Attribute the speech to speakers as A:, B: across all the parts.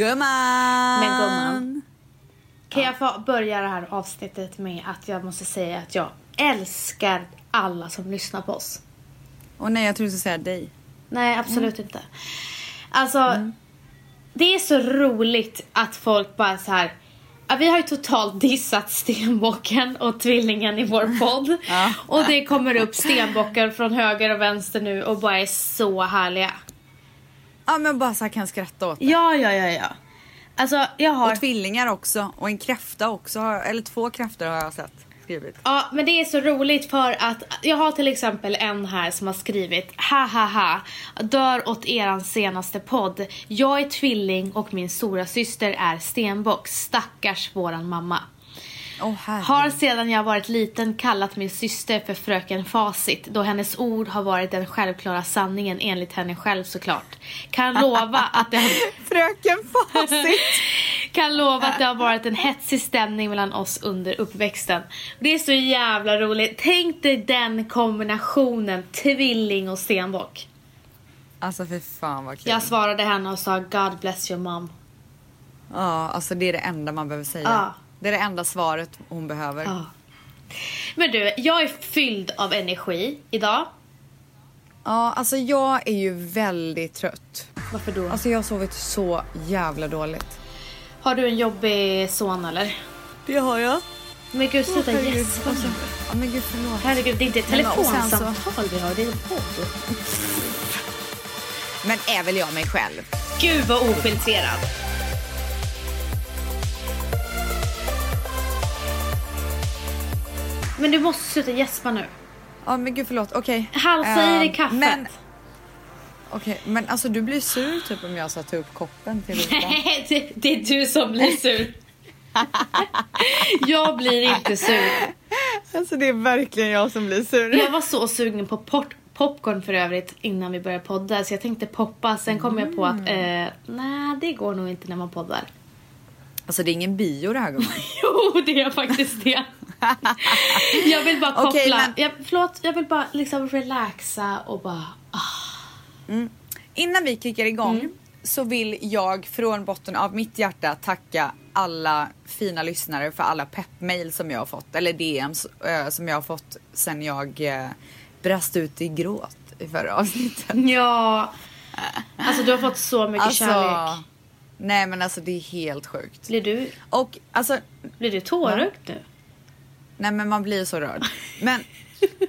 A: Gumman!
B: Men gumman. Kan jag få börja det här avsnittet med att jag måste säga att jag älskar alla som lyssnar på oss.
A: Och nej, jag tror du skulle säga dig.
B: Nej, absolut inte. Alltså, det är så roligt att folk bara så här. Vi har ju totalt dissat stenbocken och tvillingen i vår podd.
A: Ja.
B: Och det kommer upp stenbockar från höger och vänster nu och bara är så härliga.
A: Ja, men bara så här kan skratta åt det.
B: Ja, ja, ja, ja. Alltså, jag har...
A: Och tvillingar också. Och en kräfta också. Eller två kräftor har jag sett skrivit.
B: Ja, men det är så roligt för att jag har till exempel en här som har skrivit ha ha ha dör åt eran senaste podd. Jag är tvilling och min stora syster är stenbock. Stackars våran mamma.
A: Herregud.
B: Har sedan jag varit liten kallat min syster för fröken Facit då hennes ord har varit den självklara sanningen enligt henne själv såklart. Kan lova att det har
A: Fröken Facit.
B: kan lova att det har varit en hetsig stämning mellan oss under uppväxten. Det är så jävla roligt. Tänk dig den kombinationen, tvilling och stenbock.
A: alltså för fan vad kul.
B: Jag svarade henne och sa God bless your mom.
A: Ja, alltså det är det enda man behöver säga.
B: Ja.
A: Det är det enda svaret hon behöver.
B: Ja. Men du, jag är fylld av energi idag.
A: Ja, alltså jag är ju väldigt trött.
B: Varför då?
A: Alltså jag har sovit så jävla dåligt.
B: Har du en jobbig son eller?
A: Det har jag.
B: Men gud, sluta
A: herregud.
B: gäspa.
A: Ja men gud förlåt.
B: Herregud, det är inte ett telefonsamtal vi har, det är en podd.
A: Men är väl jag mig själv?
B: Gud vad ofiltrerad. Men du måste sluta gäspa nu.
A: Ja men gud förlåt, okej.
B: Halsa i dig
A: Ehm,
B: kaffet.
A: Men, okej, men alltså du blir sur typ om jag satte upp koppen till.
B: Nej, det, det är du som blir sur. jag blir inte sur.
A: Alltså det är verkligen jag som blir sur.
B: Jag var så sugen på pop popcorn för övrigt innan vi började podda så jag tänkte poppa. Sen kom jag på att
A: Mm.
B: eh, nej det går nog inte när man poddar.
A: Alltså det är ingen bio det här gumman.
B: Jo, det är faktiskt det. jag vill bara koppla.
A: Okej, men-
B: jag, förlåt, jag vill bara liksom relaxa och bara... Ah.
A: Innan vi kickar igång
B: Mm.
A: så vill jag från botten av mitt hjärta tacka alla fina lyssnare för alla peppmail som jag har fått. Eller DMs eh, som jag har fått sen jag uh, brast ut i gråt i förra avsnittet.
B: Ja. Alltså du har fått så mycket kärlek.
A: Nej men alltså det är helt sjukt.
B: Blir du,
A: Och alltså,
B: blir du tårögd nu?
A: nej men man blir så rörd. Men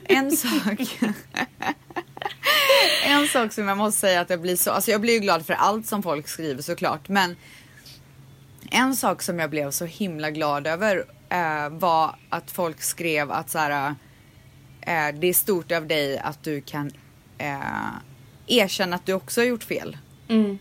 A: en sak. en sak som jag måste säga att jag blir så, alltså jag blir ju glad för allt som folk skriver såklart. Men en sak som jag blev så himla glad över eh, var att folk skrev att så här, eh, det är stort av dig att du kan eh, erkänna att du också har gjort fel
B: Mm.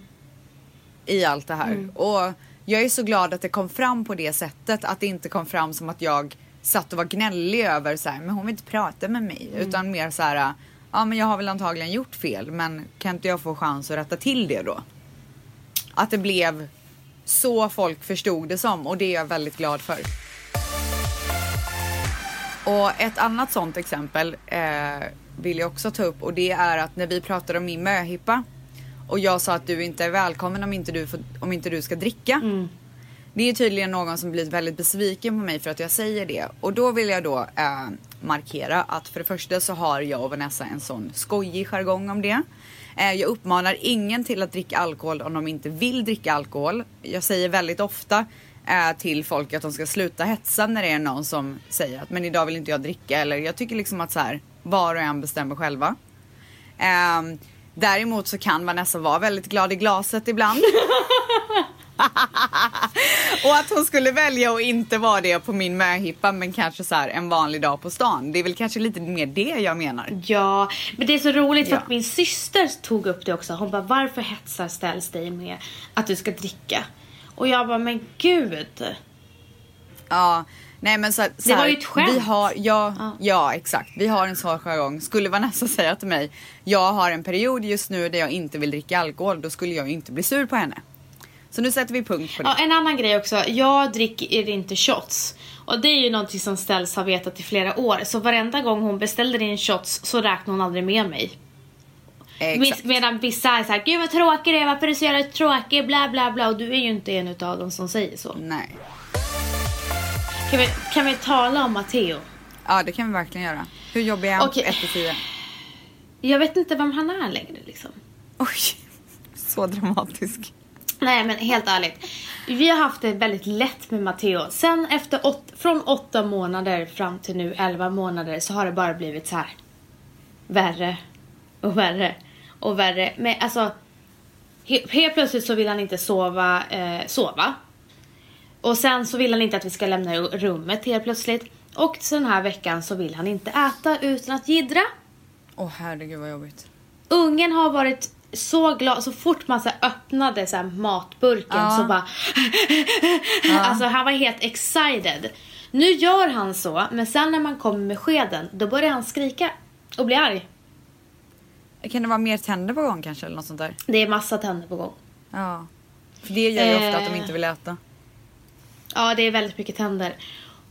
A: I allt det här. Och jag är så glad att det kom fram på det sättet. Att det inte kom fram som att jag satt och var gnällig över så här, men hon vill inte prata med mig. Utan mer så här, ja men jag har väl antagligen gjort fel men kan inte jag få chans att rätta till det då? Att det blev så folk förstod det som och det är jag väldigt glad för. Och ett annat sånt exempel eh, vill jag också ta upp och det är att när vi pratade om min möhippa och jag sa att du inte är välkommen om inte du, får, om inte du ska dricka. Det är tydligen någon som blivit väldigt besviken på mig för att jag säger det. Och då vill jag då eh, markera att för det första så har jag och Vanessa en sån skojig jargong om det. Eh, jag uppmanar ingen till att dricka alkohol om de inte vill dricka alkohol. Jag säger väldigt ofta eh, till folk att de ska sluta hetsa när det är någon som säger att men idag vill inte jag dricka. Eller jag tycker liksom att så här, var och en bestämmer själva. Däremot så kan Vanessa vara väldigt glad i glaset ibland. och att hon skulle välja att inte vara det på min möhippa men kanske så här en vanlig dag på stan. Det är väl kanske lite mer det jag menar.
B: Ja, men det är så roligt för
A: Ja.
B: att min syster tog upp det också. Hon bara, varför hetsar ställs dig med att du ska dricka? Och jag bara, men gud.
A: Ja, nej men så, så
B: Det var
A: här,
B: ju ett skämt.
A: Vi har, ja,
B: Ja.
A: ja. exakt. Vi har en sån jargong. Skulle Vanessa säga till mig, jag har en period just nu där jag inte vill dricka alkohol, då skulle jag ju inte bli sur på henne. Så nu sätter vi punkt på det.
B: Ja, en annan grej också. Jag dricker inte shots. Och det är ju någonting som Ställs har vetat i flera år. Så varenda gång hon beställde in shots så räknade hon aldrig med mig.
A: Exakt.
B: Medan vissa är såhär, gud vad tråkig du är, varför är du så jävla tråkig, bla bla bla. Och du är ju inte en utav dem som säger så.
A: Nej.
B: Kan vi, kan vi tala om Matteo?
A: Ja det kan vi verkligen göra. Hur jobbig är han
B: Okej.
A: på 1 till 10?
B: Jag vet inte vem han är längre liksom.
A: Oj, så dramatisk.
B: Nej men helt ärligt. Vi har haft det väldigt lätt med Matteo. Sen efter åt, från åtta månader fram till nu elva månader så har det bara blivit så här värre och värre och värre. Men alltså he, helt plötsligt så vill han inte sova, eh, sova. Och sen så vill han inte att vi ska lämna rummet helt plötsligt. Och den här veckan så vill han inte äta utan att jiddra.
A: Åh herregud vad jobbigt.
B: Ungen har varit så glad, så fort man så öppnade så matburken
A: Ja.
B: så bara... Alltså han var helt excited. Nu gör han så, men sen när man kommer med skeden, då börjar han skrika och bli arg.
A: Kan det vara mer tänder på gång kanske eller något sånt där?
B: Det är massa tänder på gång.
A: Ja. För det gör ju ofta att de
B: Eh.
A: inte vill äta.
B: Ja, det är väldigt mycket tänder.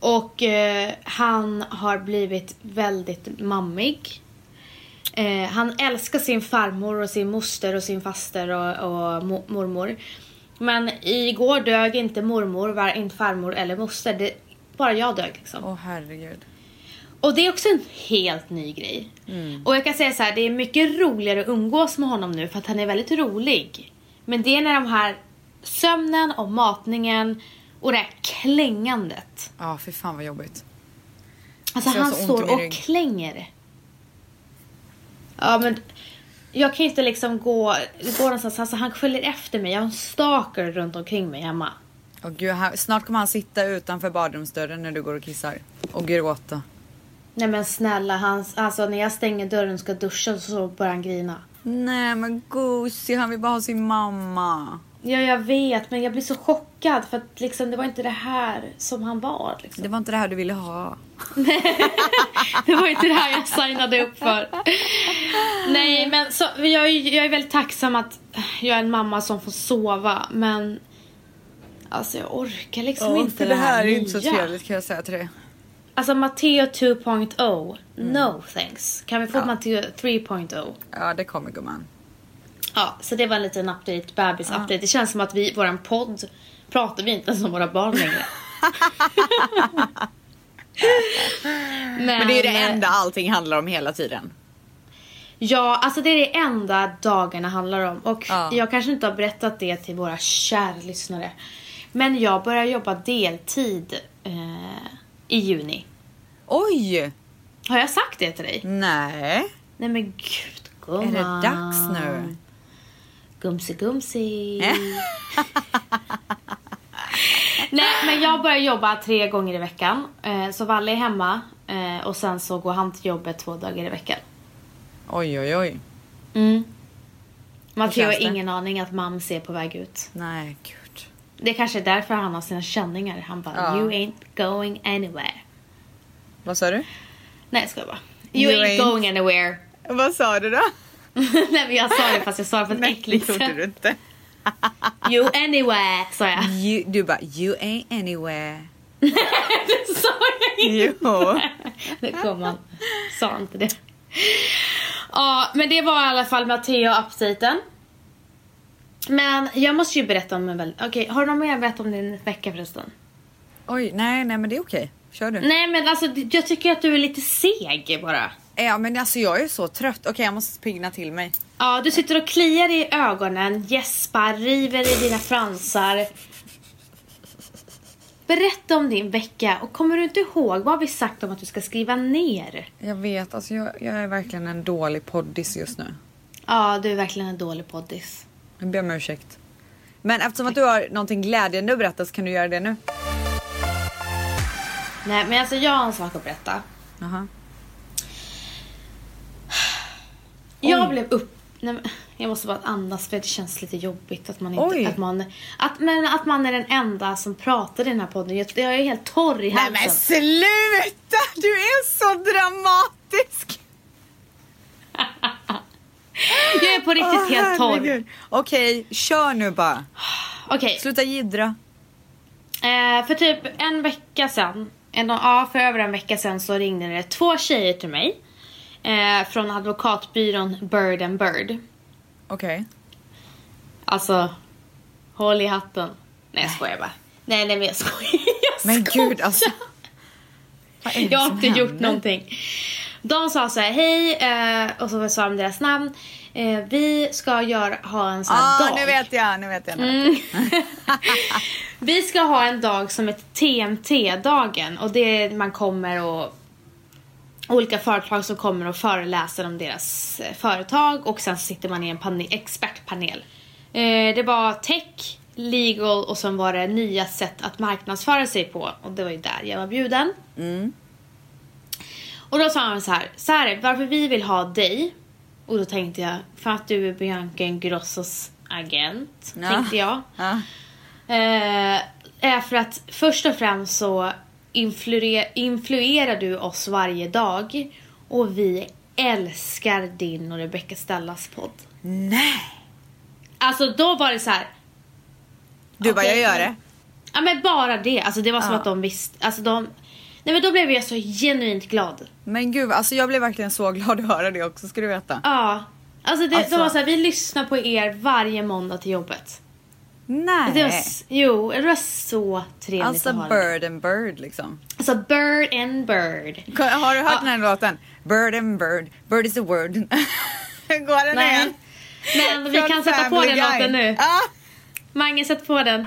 B: Och eh, han har blivit väldigt mammig. Eh, han älskar sin farmor och sin moster och sin faster och, och mo- mormor. Men igår dög inte mormor, var inte farmor eller moster. Det, bara jag dög liksom.
A: Åh herregud.
B: Och det är också en helt ny grej. Och jag kan säga så här, det är mycket roligare att umgås med honom nu för att han är väldigt rolig. Men det är när de här sömnen och matningen och det här klängandet.
A: Ja fy fan vad jobbigt.
B: Alltså han står och klänger. Ja men jag kan ju inte liksom gå, gå någonstans, alltså han följer efter mig. Jag har en stalker runt omkring mig hemma.
A: Åh gud, här, snart kommer han sitta utanför badrumsdörren när du går och kissar. Och gråta.
B: Nej men snälla, han, alltså när jag stänger dörren och ska duscha så börjar han grina.
A: Nej men gosig, han vill bara ha sin mamma.
B: Ja, jag vet, men jag blir så chockad för att liksom, det var inte det här som han var. Liksom.
A: Det var inte det här du ville ha.
B: Det var inte det här jag signade upp för. Nej, men så, jag, är, jag är väldigt tacksam att jag är en mamma som får sova, men alltså jag orkar liksom inte
A: för
B: det här,
A: är
B: nya.
A: inte så trevligt kan jag säga till dig.
B: Alltså Matteo 2.0, no thanks. Kan vi få
A: Ja.
B: Matteo 3.0?
A: Ja det kommer gumman.
B: Ja, så det var en liten update, bebis-update. Det känns som att vi, våran podd, pratar vi inte ens om våra barn längre.
A: Men det är det
B: eh,
A: enda allting handlar om hela tiden.
B: Ja, alltså det är det enda dagarna handlar om. Och
A: Ja.
B: jag kanske inte har berättat det till våra kära lyssnare. Men jag börjar jobba deltid eh, i juni.
A: Oj!
B: Har jag sagt det till dig?
A: Nej.
B: Nej men gud,
A: Är
B: gumman.
A: det dags nu?
B: Gumsi gumsi. Nej men jag börjar jobba tre gånger i veckan. Eh, så Valle är hemma eh, och sen så går han till jobbet två dagar i veckan.
A: Oj oj oj.
B: Mm. Matteo har ingen aning att Mams är på väg ut.
A: Nej gud.
B: Det är kanske är därför han har sina känningar. Han bara
A: Ja.
B: you ain't going anywhere.
A: Vad sa du?
B: Nej jag skojar bara. You,
A: You
B: ain't,
A: ain't-
B: going anywhere.
A: Vad sa du då?
B: Nej men jag sa det fast jag sa det på ett
A: Nej
B: äckligt
A: det gjorde
B: sätt.
A: du inte.
B: You anywhere sa jag.
A: You, du bara you ain't anywhere.
B: det sa jag inte.
A: Jo.
B: Det kom han. Sa inte det. Ja men det var i alla fall Matteo-updaten. Men jag måste ju berätta om en väldigt... Okej, har du något mer att berätta om din vecka förresten?
A: Oj nej nej men det är okej. Kör du.
B: Nej men alltså jag tycker att du är lite seg bara.
A: Ja men alltså jag är så trött. Okej jag måste pigna till mig.
B: Ja, du sitter och kliar i ögonen, gäspar, river i dina fransar. Berätta om din vecka och kommer du inte ihåg vad vi sagt om att du ska skriva ner?
A: Jag vet alltså jag, jag är verkligen en dålig poddis just nu.
B: Ja, du är verkligen en dålig poddis.
A: Jag ber om ursäkt. Men eftersom att du har någonting glädjande att berätta så kan du göra det nu.
B: Nej, men alltså jag har en sak att berätta.
A: Jaha.
B: Jag blev upp... Nej, jag måste bara andas för det känns lite jobbigt att man inte...
A: Oj.
B: Att man, att, men att man är den enda som pratar i den här podden. Jag, jag är helt torr i halsen.
A: Nej men sluta! Du är så dramatisk!
B: Jag är på riktigt
A: Åh,
B: helt torr.
A: Okej, kör nu bara.
B: Okej,
A: Sluta jiddra.
B: Eh, för typ en vecka sedan, en, ja för över en vecka sedan så ringde det två tjejer till mig. Eh, från advokatbyrån Bird and Bird.
A: Okej.
B: Alltså, håll i hatten. Nej jag skojar bara. Nej nej men jag skojar. Jag
A: Men
B: skojar.
A: gud alltså. Vad är det
B: Jag har inte gjort
A: händer?
B: någonting. De sa så här, hej, eh, och så sa de deras namn. Eh, vi ska göra, ha en sån här
A: Ah,
B: dag.
A: nu vet jag, nu vet jag. Nu. vet jag.
B: Vi ska ha en dag som ett TMT-dagen och det är man kommer och olika företag som kommer och föreläser om deras eh, företag och sen sitter man i en pane- expertpanel. Eh, det var tech, legal och sen var det nya sätt att marknadsföra sig på och det var ju där jag var bjuden. Och då sa han så här, så här varför vi vill ha dig och då tänkte jag, för att du är Bianca Ingrossos agent,
A: Ja.
B: tänkte jag.
A: Ja.
B: Eh, är för att först och främst så influer- influerar du oss varje dag och vi älskar din och Rebecca Stellas podd.
A: Nej.
B: Alltså då var det så här.
A: Du bara, jag
B: Okej,
A: gör det.
B: Ja men bara det, alltså det var som
A: Ja.
B: att de visste, alltså de Nej men då blev jag så genuint glad.
A: Men gud, alltså jag blev verkligen så glad att höra det också ska du veta.
B: Ja. Alltså, det,
A: Alltså-
B: de var så här, vi lyssnar på er varje måndag till jobbet.
A: Nej.
B: Det var, jo, det var så trevligt
A: alltså
B: att höra.
A: bird and bird liksom.
B: Alltså bird and bird.
A: Har du hört
B: Ja.
A: den här låten? Bird and bird, bird is a word. Går den
B: Nej.
A: igen?
B: Men vi
A: Från
B: kan sätta på den
A: Guy.
B: låten nu.
A: Ah!
B: Mange, sätt på den.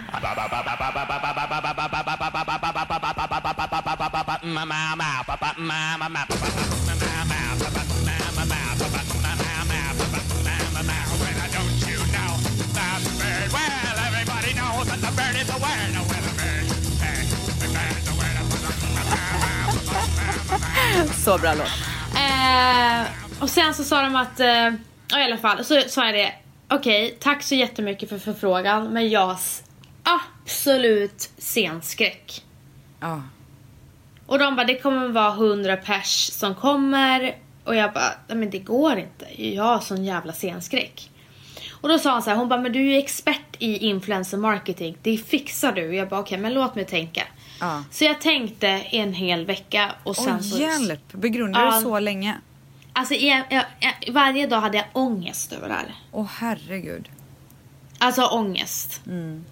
A: Så bra låt.
B: Eh, och sen så sa de att, eh, i alla fall, så sa jag det. Okej, tack så jättemycket för förfrågan, men jag absolut scenskräck.
A: Ja.
B: Och de bara, det kommer vara 100 pers som kommer. Och jag bara, nej men det går inte. Jag har sån jävla scenskräck. Och då sa han så här, hon bara, men du är ju expert i influencer marketing. Det fixar du. Jag bara, okej men låt mig tänka.
A: Ja.
B: Så jag tänkte en hel vecka och sen
A: Åh
B: så...
A: hjälp, begrundar
B: Ja.
A: du så länge?
B: Alltså jag, jag, jag, varje dag hade jag ångest över det här.
A: Åh herregud.
B: Alltså ångest.
A: Mm.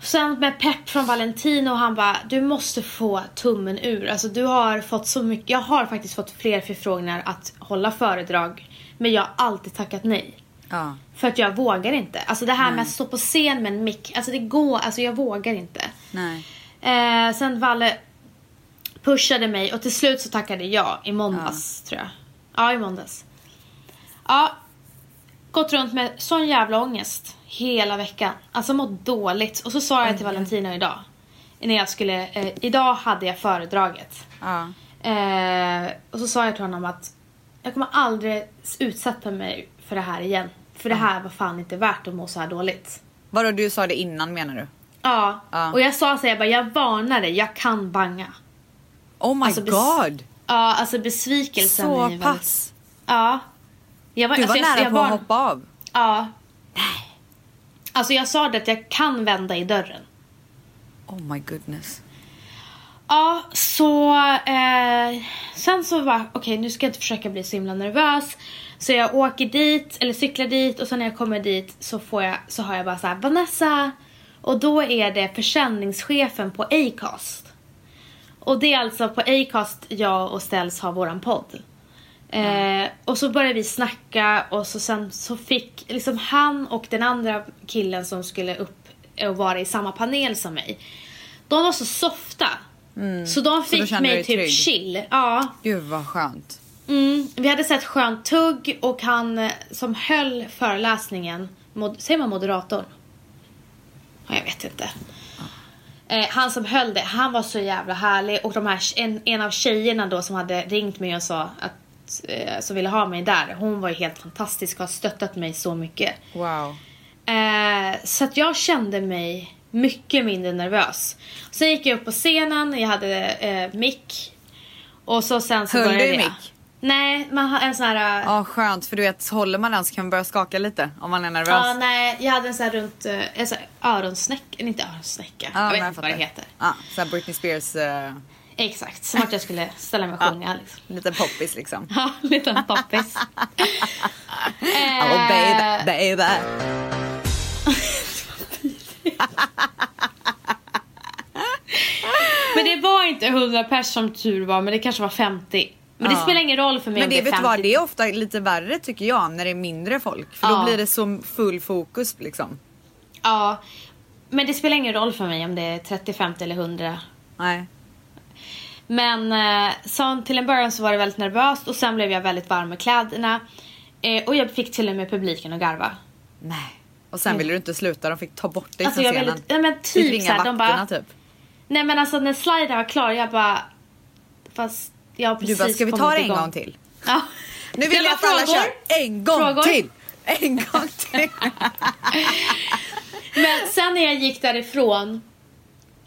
B: Sen med pepp från Valentino och han bara, du måste få tummen ur. Alltså du har fått så mycket, jag har faktiskt fått fler förfrågningar att hålla föredrag. Men jag har alltid tackat nej.
A: Ja.
B: För att jag vågar inte. Alltså det här med att stå på scen med en mick, alltså det går, alltså jag vågar inte.
A: Nej.
B: Eh, sen Valle pushade mig och till slut så tackade jag i måndags tror jag. Ja, i måndags. Ja, gått runt med sån jävla ångest hela veckan. Alltså mått dåligt. Och så sa jag till Valentina idag. När jag skulle, eh, idag hade jag föredraget.
A: Ja.
B: Eh, och så sa jag till honom att jag kommer aldrig utsätta mig för det här igen. För det här var fan inte värt att må så här dåligt.
A: Vadå du sa det innan menar du?
B: Ja,
A: Ja.
B: och jag sa så här, jag, bara, jag varnar dig, jag kan banga.
A: Oh my
B: Alltså,
A: god!
B: Ja, alltså besvikelsen
A: Så
B: är väldigt-
A: pass.
B: Ja. Jag var,
A: Du var
B: alltså, jag,
A: nära
B: jag
A: på
B: var-
A: att hoppa av.
B: Ja. Alltså jag sa det att jag kan vända i dörren.
A: Oh my goodness.
B: Ja, så eh, sen så var okej nu ska jag inte försöka bli så himla nervös. Så jag åker dit, eller cyklar dit och sen när jag kommer dit så får jag, så har jag bara så här Vanessa. Och då är det försäljningschefen på Acast. Och det är alltså på Acast jag och Ställs har våran podd. Eh, och så började vi snacka och så sen så fick liksom han och den andra killen som skulle upp och vara i samma panel som mig. De var så softa. Så de
A: Mm. Så då
B: fick
A: du
B: mig typ
A: trygg?
B: chill. Ja.
A: Gud vad skönt.
B: Mm, vi hade sett skönt tugg och han eh, som höll föreläsningen, mod, säger man moderator? Ja, jag vet inte. Eh, han som höll det, han var så jävla härlig och de här, en, en av tjejerna då som hade ringt mig och sa att, eh, som ville ha mig där, hon var ju helt fantastisk och har stöttat mig så mycket.
A: Wow.
B: Eh, så att jag kände mig mycket mindre nervös. Sen gick jag upp på scenen, jag hade eh, mick. Och så sen så
A: Höll
B: började
A: du
B: jag.
A: mick?
B: Nej, man har en sån här...
A: Ja skönt för du vet håller man den så kan man börja skaka lite om man är nervös.
B: Ja, nej, jag hade en sån här runt, eh, en sån här öronsnäcka, inte öronsnäcka,
A: Ja,
B: jag vet
A: men
B: inte vad det heter.
A: Ja, så här Britney Spears. eh,
B: Exakt, som att jag skulle ställa mig och sjunga. Liksom.
A: Lite poppis liksom.
B: Ja, liten poppis.
A: Oh baby, baby.
B: Men det var inte 100 pers som tur var, men det kanske var 50. Men det
A: Ja.
B: spelar ingen roll för mig
A: Men det
B: det är
A: vet
B: 50.
A: du vad, det är ofta lite värre tycker jag när det är mindre folk. För då
B: Ja.
A: blir det så full fokus liksom.
B: Ja, men det spelar ingen roll för mig om det är 30, 50 eller 100.
A: Nej.
B: Men eh, så till en början så var det väldigt nervöst och sen blev jag väldigt varm med kläderna. Eh, och jag fick till och med publiken att garva.
A: Nej. Och sen ville du inte sluta, de fick ta bort dig
B: Alltså
A: från
B: jag
A: scenen.
B: ville, ja, men typ
A: ringa
B: såhär, de bara,
A: typ.
B: Nej men alltså när sliden var klar, jag bara, fast jag har
A: Du
B: precis
A: bara, ska vi ta det en
B: igång."
A: gång till?
B: Ja.
A: Nu vill jag att alla kör en gång
B: Frågor.
A: till! En gång till!
B: Men sen när jag gick därifrån,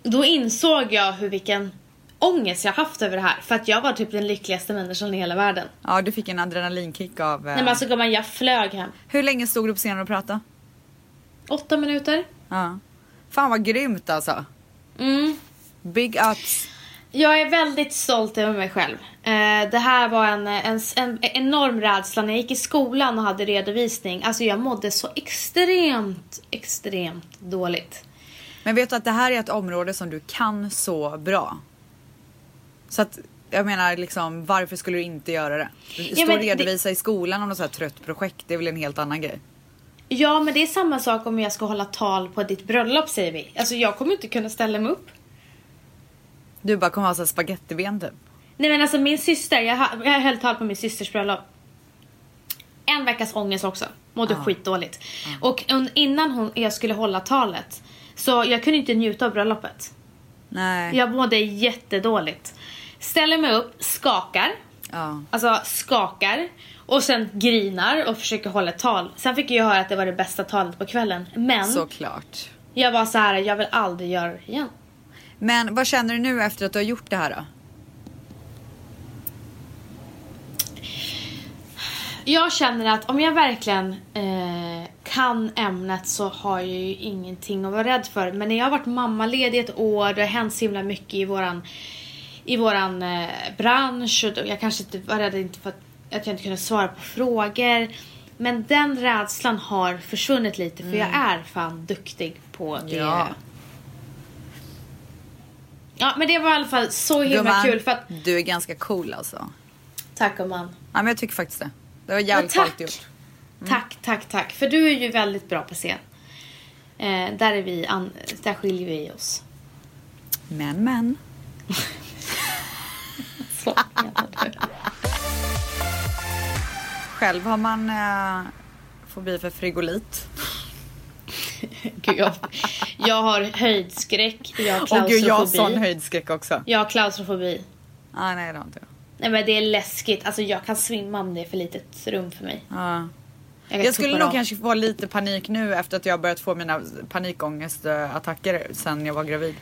B: då insåg jag hur vilken ångest jag haft över det här. För att jag var typ den lyckligaste människan i hela världen.
A: ja, du fick en adrenalinkick av... eh,
B: Nej men alltså gumman, jag flög hem.
A: Hur länge stod du på scenen och pratade?
B: Åtta minuter.
A: Ja. Fan vad grymt alltså.
B: Mm.
A: Big ups.
B: Jag är väldigt stolt över mig själv. Eh, det här var en, en, en enorm rädsla när jag gick i skolan och hade redovisning. Alltså jag mådde så extremt, extremt dåligt.
A: Men vet du att det här är ett område som du kan så bra. Så att jag menar liksom varför skulle du inte göra det? Du
B: Ja,
A: och
B: det-
A: redovisa i skolan om något så här trött projekt. Det är väl en helt annan grej.
B: Ja, men det är samma sak om jag ska hålla tal på ditt bröllop säger vi. Alltså jag kommer inte kunna ställa mig upp.
A: Du bara kommer ha så spagettiben typ.
B: Nej men alltså min syster, jag, jag höll tal på min systers bröllop. En veckas ångest också. Mådde skitdåligt. Och un- innan hon, jag skulle hålla talet så jag kunde inte njuta av bröllopet.
A: Nej.
B: Jag mådde jättedåligt. Ställer mig upp, skakar.
A: Ja.
B: Alltså skakar. Och sen grinar och försöker hålla ett tal. Sen fick jag höra att det var det bästa talet på kvällen. Men
A: Såklart.
B: jag var så här, jag vill aldrig göra det igen.
A: Men vad känner du nu efter att du har gjort det här då?
B: Jag känner att om jag verkligen eh, kan ämnet så har jag ju ingenting att vara rädd för. Men när jag har varit mammaledig ett år, det har hänt så himla mycket i våran, i våran eh, bransch och jag kanske inte var rädd inte för att, att jag inte kunde svara på frågor. Men den rädslan har försvunnit lite för jag är fan duktig på det.
A: Ja.
B: Ja men det var i alla fall så himla
A: Gumman,
B: kul för att...
A: du är ganska cool alltså.
B: Tack gumman.
A: Ja, men jag tycker faktiskt det. Det var jävligt
B: tack.
A: coolt gjort.
B: Tack, tack, tack. För du är ju väldigt bra på scen. Eh, där, är vi an- där skiljer vi oss.
A: Men men.
B: Så.
A: Själv har man eh, fobi för frigolit.
B: Gud, jag, jag har höjdskräck, jag har
A: Och gud jag har sån
B: klaustrofobi.
A: höjdskräck också.
B: Jag har klaustrofobi.
A: Ah, nej det har inte jag.
B: Nej men det är läskigt. Alltså jag kan svimma om det är för litet rum för mig.
A: Ja.
B: kan
A: Jag skulle nog
B: av.
A: kanske få lite panik nu efter att jag börjat få mina panikångestattacker sen jag var gravid.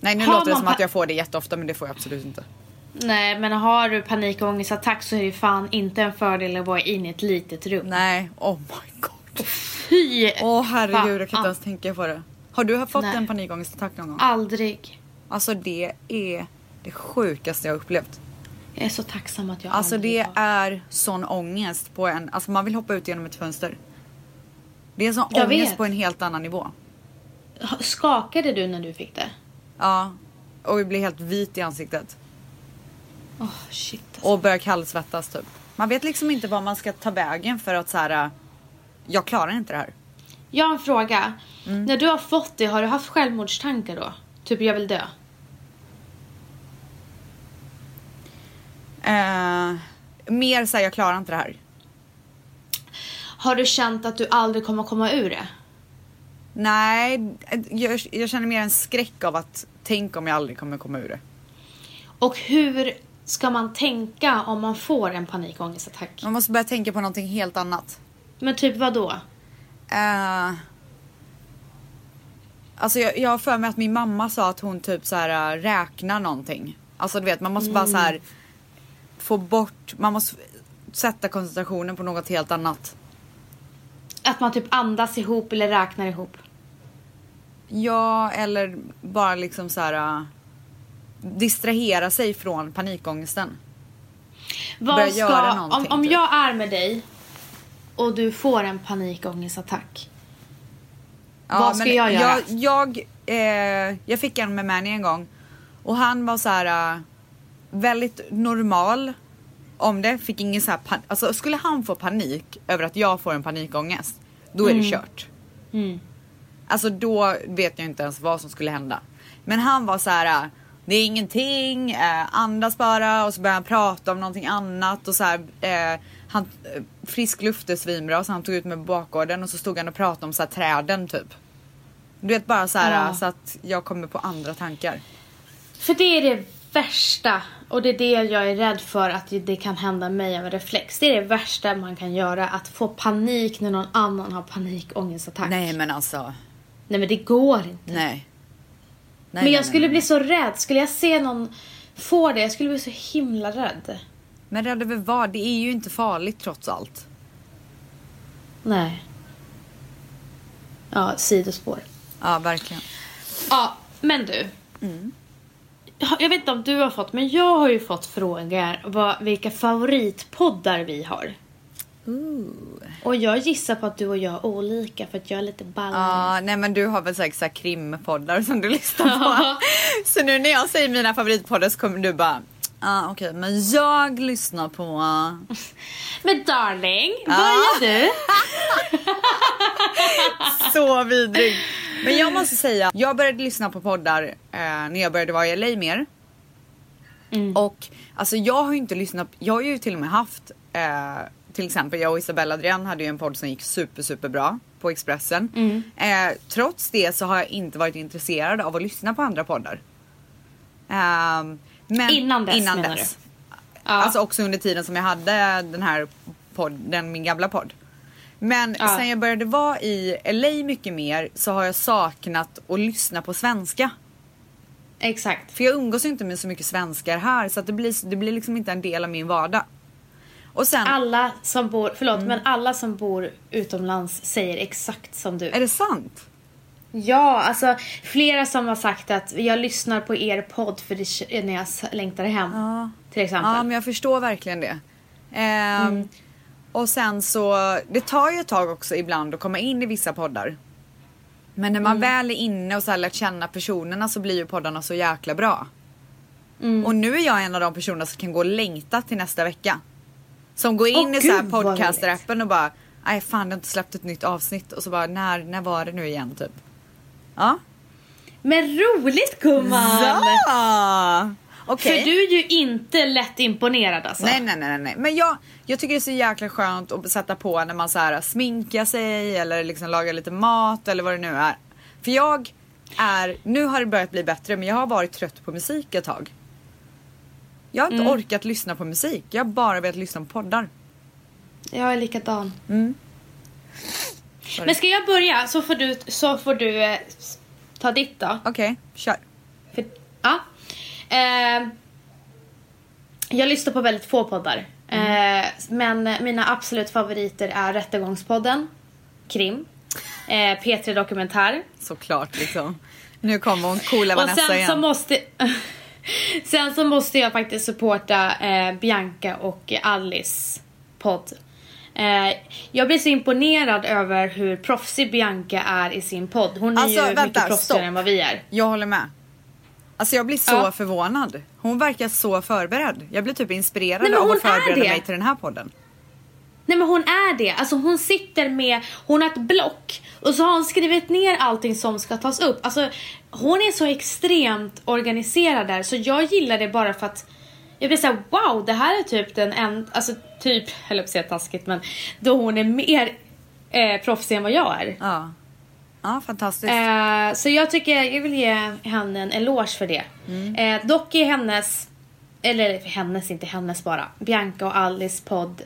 A: Nej nu
B: Har
A: låter det som att jag får det jätteofta men det får jag absolut inte.
B: Nej men har du panikångestattack så är det fan inte en fördel att vara inne i ett litet rum.
A: Nej, oh my god.
B: Fy!
A: Åh herregud jag kan inte ens tänka på det. Har du fått
B: Nej.
A: en panikångestattack någon gång?
B: Aldrig.
A: Alltså det är det sjukaste jag upplevt.
B: Jag är så tacksam att jag
A: Alltså det
B: har.
A: är sån ångest på en, alltså man vill hoppa ut genom ett fönster. Det är sån
B: Jag
A: ångest
B: vet.
A: på en helt annan nivå.
B: Skakade du när du fick det?
A: Ja. Och vi blir helt vit i ansiktet.
B: Åh shit alltså.
A: Och börjar kallsvettas typ. Man vet liksom inte vad man ska ta vägen för att så här. Jag klarar inte det här.
B: Jag har en fråga.
A: Mm.
B: När du har fått det, har du haft självmordstankar då? Typ jag vill dö.
A: Eh, mer såhär, jag klarar inte det här.
B: Har du känt att du aldrig kommer komma ur det?
A: Nej, jag, jag känner mer en skräck av att tänk om jag aldrig kommer komma ur det.
B: Och hur ska man tänka om man får en panikångestattack?
A: Man måste börja tänka på någonting helt annat.
B: Men typ vad då?
A: Eh, alltså jag, jag har för mig att min mamma sa att hon typ så här äh, räknar någonting. Alltså du vet man måste bara så här få bort, man måste sätta koncentrationen på något helt annat.
B: Att man typ andas ihop eller räknar ihop?
A: Ja eller bara liksom så här. äh, distrahera sig från panikångesten.
B: Vad
A: Börja
B: ska, om, om
A: typ.
B: jag är med dig och du får en panikångestattack. Vad ska jag göra?
A: Jag, jag, eh, jag fick en med Manny en gång och han var så här eh, väldigt normal om det. Fick ingen så här pan- alltså skulle han få panik över att jag får en panikångest, då är det kört.
B: Mm.
A: Alltså då vet jag inte ens vad som skulle hända. Men han var så här. äh, Det är ingenting, eh, andas bara och så började han prata om någonting annat och så här, eh, han, eh, frisk luft är svinbra så han tog ut mig på bakgården och så stod han och pratade om så här, träden typ. Du vet bara så här
B: Ja.
A: så att jag kommer på andra tankar.
B: För det är det värsta och det är det jag är rädd för att det kan hända mig av en reflex. Det är det värsta man kan göra, att få panik när någon annan har panikångestattack.
A: Nej men alltså,
B: Nej men det går inte.
A: nej. nej
B: men jag
A: nej,
B: skulle
A: nej.
B: bli så rädd. Skulle jag se någon få det, jag skulle bli så himla rädd.
A: Men rädd över vad? Det är ju inte farligt trots allt.
B: Nej. Ja, sidospår.
A: Ja verkligen.
B: Ja, men du. Ja, Jag vet inte om du har fått, men jag har ju fått frågor vad, vilka favoritpoddar vi har. Och jag gissar på att du och jag är olika för att jag är lite ballare.
A: Ja, nej men du har väl säkert så krimpoddar som du lyssnar på. så nu när jag säger mina favoritpoddar så kommer du bara, ah, okej men jag lyssnar på...
B: Men darling, börjar du?
A: Så vidrig. Men jag måste säga, jag började lyssna på poddar eh, när jag började vara i LA mer.
B: Mm.
A: Och alltså jag har ju inte lyssnat, jag har ju till och med haft eh, till exempel jag och Isabella Adrian hade ju en podd som gick super super bra på Expressen.
B: Mm.
A: Eh, trots det så har jag inte varit intresserad av att lyssna på andra poddar. Ehm, men
B: Innan dess,
A: innan
B: menar
A: dess.
B: Ja.
A: Alltså också under tiden som jag hade den här podden, min gamla podd. Men
B: Ja.
A: sen jag började vara i LA mycket mer så har jag saknat att lyssna på svenska.
B: Exakt.
A: För jag umgås ju inte med så mycket svenskar här så att det blir, det blir liksom inte en del av min vardag. Och sen,
B: Alla som bor, förlåt,
A: Mm.
B: men alla som bor utomlands säger exakt som du.
A: är det sant?
B: Ja, alltså flera som har sagt att jag lyssnar på er podd för det är när jag längtar hem.
A: Ja.
B: Till exempel.
A: Ja men jag förstår verkligen det. Ehm, Och sen så, det tar ju ett tag också ibland att komma in i vissa poddar. Men när man väl är inne och så här lärt känna personerna så blir ju poddarna så jäkla bra. Och nu är jag en av de personerna som kan gå och längta till nästa vecka. Som går in
B: Åh,
A: i så här podcaster-appen och bara Nej fan det har inte släppt ett nytt avsnitt och så bara när, när var det nu igen typ? Ja.
B: Men roligt gumman!
A: Ja! Okej.
B: För du är ju inte lätt imponerad alltså.
A: Nej, nej, nej, nej. Men jag, jag tycker det är så jäkla skönt att sätta på när man så här sminkar sig eller liksom lagar lite mat eller vad det nu är. För jag är, nu har det börjat bli bättre men jag har varit trött på musik ett tag. Jag har inte
B: Mm.
A: orkat lyssna på musik. Jag har bara velat lyssna på poddar.
B: Jag är likadan.
A: Mm. Sorry.
B: Men ska jag börja så får du, så får du eh, ta ditt då.
A: Okej, kör.
B: För, ja. Eh, jag lyssnar på väldigt få poddar. Eh, men mina absolut favoriter är Rättegångspodden, Krim, eh, P3 Dokumentär.
A: Såklart liksom. Nu kommer hon coola
B: Och
A: Vanessa
B: sen
A: igen.
B: så måste... sen så måste jag faktiskt supporta eh, Bianca och Alice podd. Eh, jag blir så imponerad över hur proffsig Bianca är i sin podd. Hon är
A: Alltså,
B: ju
A: vänta,
B: mycket proffsigare
A: stopp.
B: än vad vi är.
A: Jag håller med. Alltså jag blir så
B: Ja.
A: förvånad. Hon verkar så förberedd. Jag blir typ inspirerad
B: Nej,
A: av att förbereda mig till den här podden.
B: Nej men hon är det. Alltså hon sitter med, hon har ett block och så har hon skrivit ner allting som ska tas upp. Alltså hon är så extremt organiserad där så jag gillar det bara för att jag blir såhär wow det här är typ den enda, alltså typ, eller på att säga taskigt men då hon är mer eh, proffsig än vad jag är.
A: Ja. Ja, fantastiskt.
B: Eh, så jag tycker, jag vill ge henne en eloge för det. Eh, dock är hennes, eller hennes, inte hennes bara, Bianca och Alice podd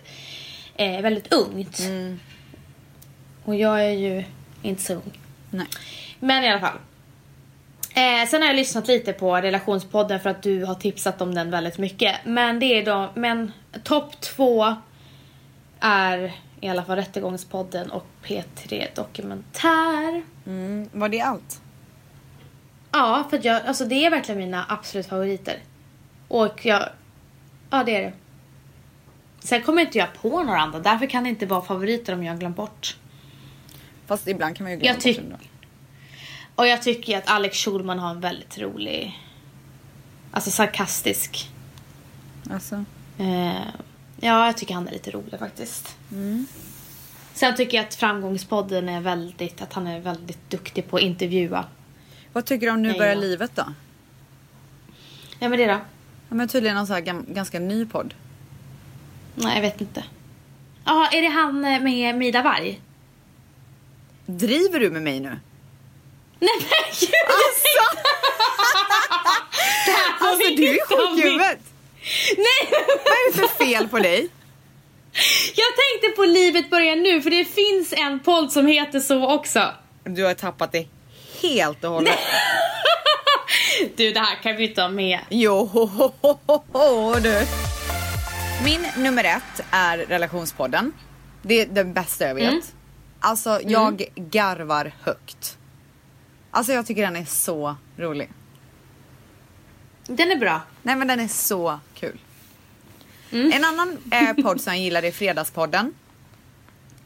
B: eh, väldigt ungt. Och jag är ju inte så ung.
A: Nej.
B: Men i alla fall. Eh, sen har jag lyssnat lite på relationspodden för att du har tipsat om den väldigt mycket. Men det är då, men topp två är i alla fall Rättegångspodden och P3 Dokumentär.
A: Mm, var det allt?
B: Ja, för att jag, alltså det är verkligen mina absolut favoriter. Och jag, ja det är det. Sen kommer inte jag på några andra, därför kan det inte vara favoriter om jag glömt bort.
A: Fast ibland kan man ju glömma
B: Jag
A: bort.
B: Och jag tycker ju att Alex Schulman har en väldigt rolig, alltså sarkastisk.
A: Alltså.
B: Eh, ja, jag tycker han är lite rolig faktiskt. Sen tycker jag att Framgångspodden är väldigt, att han är väldigt duktig på att intervjua.
A: Vad tycker du om Nu börjar
B: ja.
A: livet då?
B: Ja men det då?
A: Ja, men tydligen en så här ganska ny podd.
B: Nej, jag vet inte. Jaha, är det han eh, med Mida Varg?
A: Driver du med mig nu?
B: Nej men gud!
A: Alltså! alltså du är sjuk i huvudet!
B: Nej!
A: Vad är det för fel på dig?
B: Jag tänkte på Livet börjar nu för det finns en podd som heter så också.
A: Du har tappat det helt och hållet.
B: Du, det här kan vi inte ha med.
A: Jo, ho, ho, ho, du. Min nummer ett är relationspodden. Det är den bästa jag vet.
B: Mm.
A: Alltså jag garvar högt. Alltså jag tycker den är så rolig.
B: Den är bra.
A: Nej men den är så kul.
B: Mm.
A: En annan eh, podd som jag gillar är Fredagspodden.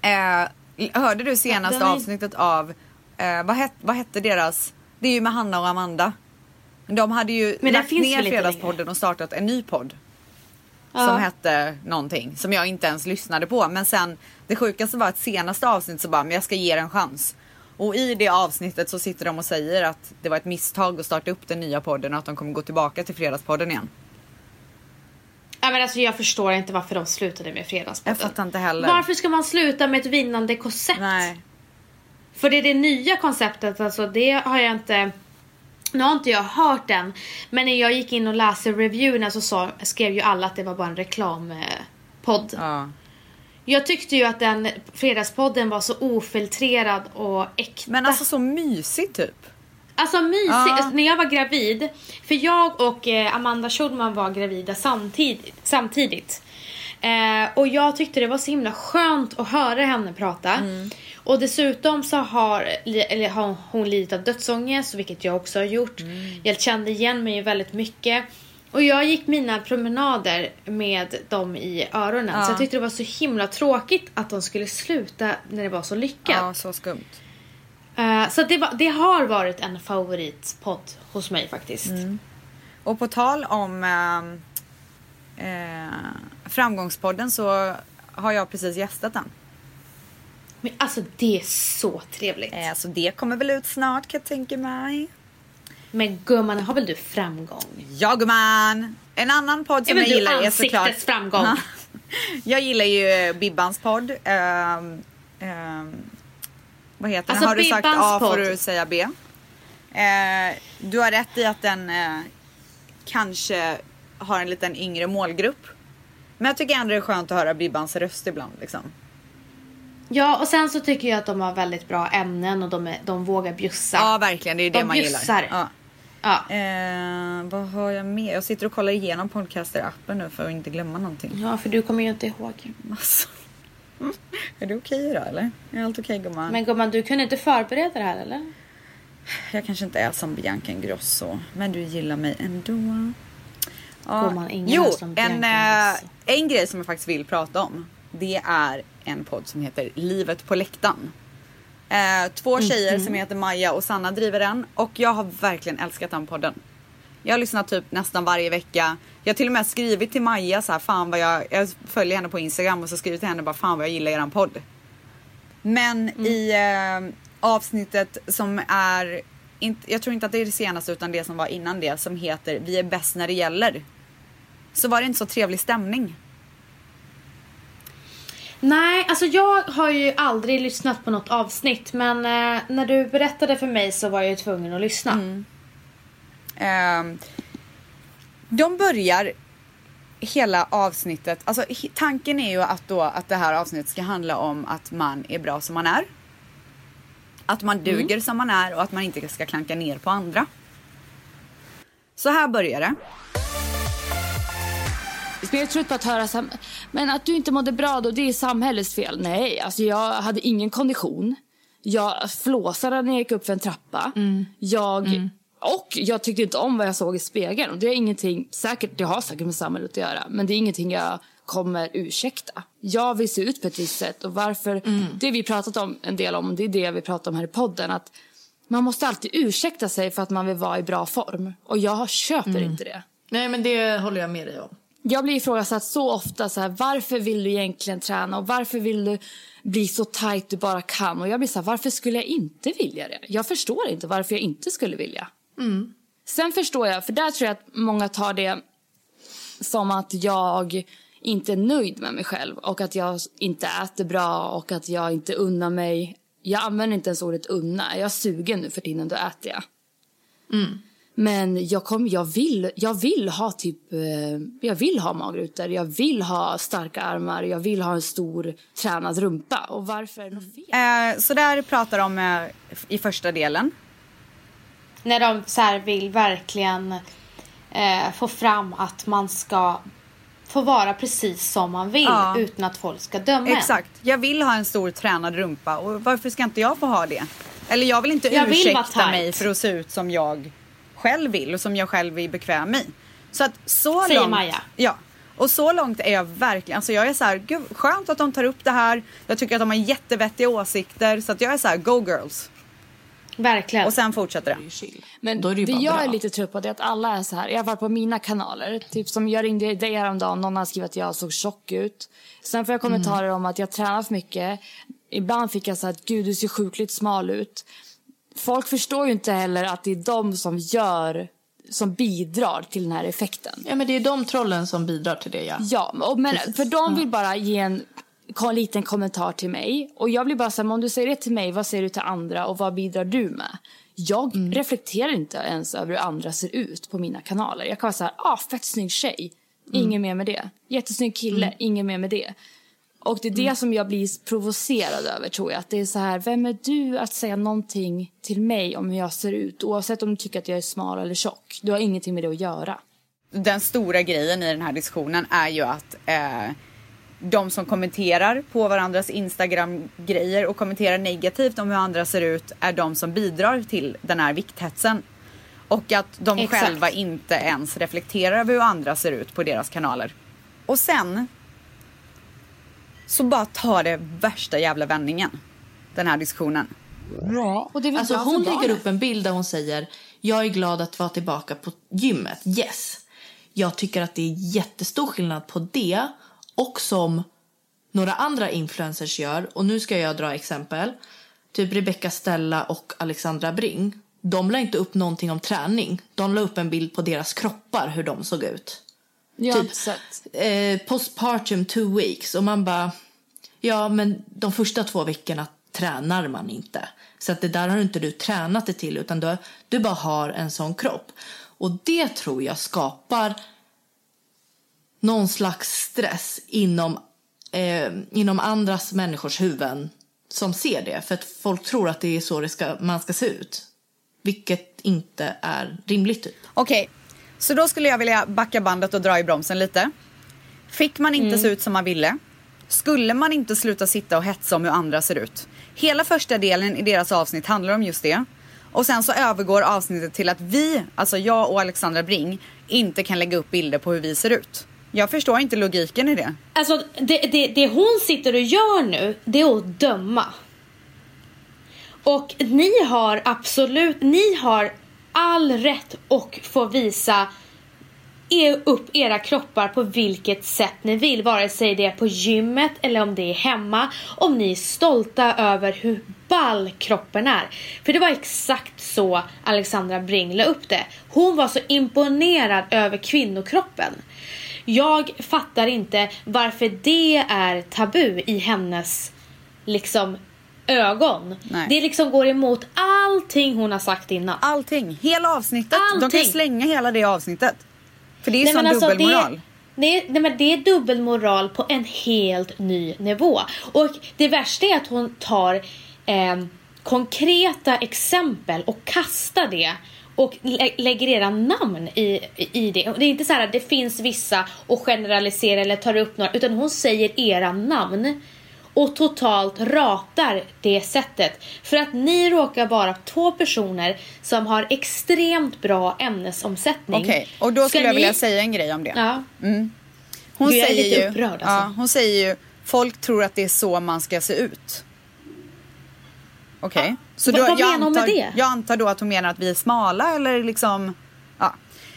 A: Eh, hörde du senaste
B: den är-
A: avsnittet av, eh, vad, het, vad hette deras, det är ju med Hanna och Amanda. De hade ju
B: Men
A: lagt ner Fredagspodden och startat en ny podd.
B: Ja.
A: Som hette någonting som jag inte ens lyssnade på. Men sen det sjukaste var att senaste avsnittet så bara, men jag ska ge er en chans. Och i det avsnittet så sitter de och säger att det var ett misstag att starta upp den nya podden och att de kommer gå tillbaka till Fredagspodden igen.
B: Ja, men alltså, jag förstår inte varför de slutade med Fredagspodden.
A: Jag fattar inte heller.
B: Varför ska man sluta med ett vinnande koncept?
A: Nej.
B: För det är det nya konceptet, alltså det har jag inte... Nu har inte jag hört den, men när jag gick in och läste reviewerna så sa, skrev ju alla att det var bara en reklampodd.
A: Ja.
B: Jag tyckte ju att den fredagspodden var så ofiltrerad och äkta.
A: Men alltså så mysigt typ.
B: Alltså mysigt.
A: Ja.
B: Alltså, när jag var gravid, för jag och eh, Amanda Schulman var gravida samtidigt. samtidigt. Eh, och jag tyckte det var så himla skönt att höra henne prata.
A: Mm.
B: Och dessutom så har, eller har hon lidit av dödsångest, vilket jag också har gjort.
A: Mm.
B: Jag kände igen mig väldigt mycket. Och jag gick mina promenader med dem i öronen.
A: Ja.
B: Så jag tyckte det var så himla tråkigt att de skulle sluta när det var så lyckat.
A: Ja, så skumt.
B: Eh, så det, var, det har varit en favoritpodd hos mig faktiskt.
A: Mm. Och på tal om ehm, eh, Framgångspodden så har jag precis gästat den.
B: Men alltså det är så trevligt.
A: Eh, så det kommer väl ut snart kan jag tänka mig.
B: Men gumman, har väl du framgång?
A: Ja gumman! En annan podd som jag
B: du
A: gillar är såklart...
B: framgång?
A: Ja. jag gillar ju Bibbans podd. Ehm, ehm, vad heter
B: Alltså,
A: den? Har du sagt A får du säga B. Eh, du har rätt i att den eh, kanske har en liten yngre målgrupp. Men jag tycker ändå det är skönt att höra Bibbans röst ibland. Liksom.
B: Ja, och sen så tycker jag att de har väldigt bra ämnen och de, är, de vågar bjussa.
A: Ja verkligen, det är det
B: De
A: man
B: bjussar.
A: gillar. Ja.
B: Ja.
A: Eh, vad har jag med? Jag sitter och kollar igenom podcaster-appen nu för att inte glömma någonting.
B: ja, för du kommer ju inte ihåg.
A: Alltså. Är det okej då eller? Är allt okej gumman?
B: Men gumman, du kunde inte förbereda det här eller?
A: Jag kanske inte är som Bianca Ingrosso, men du gillar mig ändå. Ja.
B: Gumman, ingen
A: jo,
B: som
A: en, eh, en grej som jag faktiskt vill prata om. Det är en podd som heter Livet på läktaren. Eh, två tjejer
B: Mhm.
A: som heter Maja och Sanna driver den och jag har verkligen älskat den podden. Jag har lyssnat typ nästan varje vecka. Jag har till och med skrivit till Maja så här, fan vad jag, jag följer henne på Instagram och så skrivit till henne bara fan vad jag gillar eran podd. Men
B: Mm.
A: i eh, avsnittet som är, inte, jag tror inte att det är det senaste utan det som var innan det som heter Vi är bäst när det gäller. Så var det inte så trevlig stämning.
B: Nej, alltså jag har ju aldrig lyssnat på något avsnitt men eh, när du berättade för mig så var jag ju tvungen att lyssna.
A: Mm. Ehm, de börjar hela avsnittet, alltså tanken är ju att då att det här avsnittet ska handla om att man är bra som man är. Att man duger som man är och att man inte ska klanka ner på andra. Så här börjar det.
C: Jag är trött på att höra sam- men att du inte mådde bra då, det är samhällets fel. Nej, alltså jag hade ingen kondition. Jag flåsade när jag gick upp för en trappa. Jag Och jag tyckte inte om vad jag såg i spegeln. Och det är ingenting, säkert, det har säkert med samhället att göra. Men det är ingenting jag kommer ursäkta. Jag vill se ut på ett visst sätt. Och varför, det vi pratat om en del om, det är det vi pratar om här i podden. Att man måste alltid ursäkta sig för att man vill vara i bra form. Och jag köper inte det.
D: Nej, men det håller jag med dig om.
C: Jag blir ifrågasatt så ofta. Så här, varför vill du egentligen träna? Och varför vill du bli så tight du bara kan? Och jag blir så här, varför skulle jag inte vilja det? Jag förstår inte varför jag inte skulle vilja. Sen förstår jag, för där tror jag att många tar det som att jag inte är nöjd med mig själv och att jag inte äter bra och att jag inte unnar mig. Jag använder inte ens ordet unna. Jag är sugen nu för tiden, då äter jag. Men jag, kom, jag, vill, jag vill ha typ eh, jag vill ha magrutor, jag vill ha starka armar, jag vill ha en stor tränad rumpa. Och varför är det något fel?
A: Eh, så där pratar de eh, i första delen.
B: När de så här vill verkligen eh, få fram att man ska få vara precis som man vill
A: Ja.
B: utan att folk ska döma en.
A: Exakt. Jag vill ha en stor tränad rumpa och varför ska inte jag få ha det? Eller jag vill inte
B: Jag vill
A: ursäkta
B: tight.
A: mig för att se ut som jag själv vill och som jag själv är bekväm i. Så att så
B: Säger
A: långt.
B: Maja.
A: Ja. Och så långt är jag verkligen, alltså jag är så här, gud skönt att de tar upp det här. Jag tycker att de har jättevettiga åsikter så att jag är så här, go girls.
B: Verkligen.
A: Och sen fortsätter det.
C: Men
D: Då är det
C: det jag
D: bra.
C: är lite trött på det är att alla är så här. I alla fall på mina kanaler. Typ som jag ringde dig häromdagen. Någon har skrivit att jag såg tjock ut. Sen får jag kommentarer om att jag tränar för mycket. Ibland fick jag så här att gud du ser sjukligt smal ut. Folk förstår ju inte heller att det är de som gör som bidrar till den här effekten.
D: Ja, men det är de trollen som bidrar till det, ja.
C: Ja, och men för de vill bara ge en ko- liten kommentar till mig. Och jag blir bara så här, om du säger det till mig, vad säger du till andra och vad bidrar du med? Jag
D: Mm.
C: reflekterar inte ens över hur andra ser ut på mina kanaler. Jag kan vara så här, ah, fett snygg tjej. Inget
D: Mm.
C: mer med det. Jättesnygg kille, inget mer med det. Och det är det
D: Mm.
C: som jag blir provocerad över tror jag. Att det är så här, vem är du att säga någonting till mig om hur jag ser ut? Oavsett om du tycker att jag är smal eller tjock. Du har ingenting med det att göra.
A: den stora grejen i den här diskussionen är ju att eh, de som kommenterar på varandras Instagram-grejer och kommenterar negativt om hur andra ser ut är de som bidrar till den här vikthetsen. Och att de
B: Exakt.
A: själva inte ens reflekterar över hur andra ser ut på deras kanaler. Och sen så bara tar det värsta jävla vändningen, den här diskussionen.
C: Och det
D: Alltså hon lägger upp en bild där hon säger jag är glad att vara tillbaka på gymmet. Yes. Jag tycker att det är jättestor skillnad på det och som några andra influencers gör. Och nu ska jag dra exempel. Typ Rebecca Stella och Alexandra Bring. De la inte upp någonting om träning. De la upp en bild på deras kroppar, hur de såg ut.
C: Jag har
D: typ-
C: inte sett.
D: Eh, postpartum two weeks. Och man bara... Ja, men de första två veckorna tränar man inte. Så att det där har inte du tränat dig till utan du, du bara har en sån kropp. Och det tror jag skapar någon slags stress inom, eh, inom andras människors huvuden som ser det. För att folk tror att det är så det ska, man ska se ut. Vilket inte är rimligt. Typ.
A: Okej, så då skulle jag vilja backa bandet och dra i bromsen lite. Fick man inte se ut som man ville? Skulle man inte sluta sitta och hetsa om hur andra ser ut? Hela första delen i deras avsnitt handlar om just det. Och sen så övergår avsnittet till att vi, alltså jag och Alexandra Bring, inte kan lägga upp bilder på hur vi ser ut. Jag förstår inte logiken i det.
B: Alltså det, det, det hon sitter och gör nu, det är att döma. Och ni har absolut, ni har all rätt och få visa er upp era kroppar på vilket sätt ni vill. Vare sig det är på gymmet eller om det är hemma. Om ni är stolta över hur ball kroppen är. För det var exakt så Alexandra Bring la upp det. Hon var så imponerad över kvinnokroppen. Jag fattar inte varför det är tabu i hennes liksom ögon.
A: Nej.
B: Det liksom går emot allting hon har sagt innan.
A: Allting, hela avsnittet. De kan
B: Allting.
A: slänga hela det avsnittet. För det är ju sån
B: alltså,
A: dubbelmoral.
B: Det, nej, nej, men det är dubbelmoral på en helt ny nivå. Och det värsta är att hon tar eh, konkreta exempel och kastar det och lä- lägger era namn i, i det. Det är inte så här att det finns vissa och generaliserar eller tar upp några utan hon säger era namn och totalt ratar det sättet. För att ni råkar vara två personer som har extremt bra ämnesomsättning.
A: Okej, och då
B: Ska
A: skulle jag
B: ni-
A: vilja säga en grej om det.
B: Ja.
A: Hon
B: Du,
A: säger
B: lite
A: ju,
B: upprörd, alltså.
A: ja, hon säger ju, folk tror att det är så man ska se ut. Okej. Så
B: Vad-
A: då,
B: vad menar hon med
A: antar,
B: det?
A: Jag antar då att hon menar att vi är smala eller liksom, ja.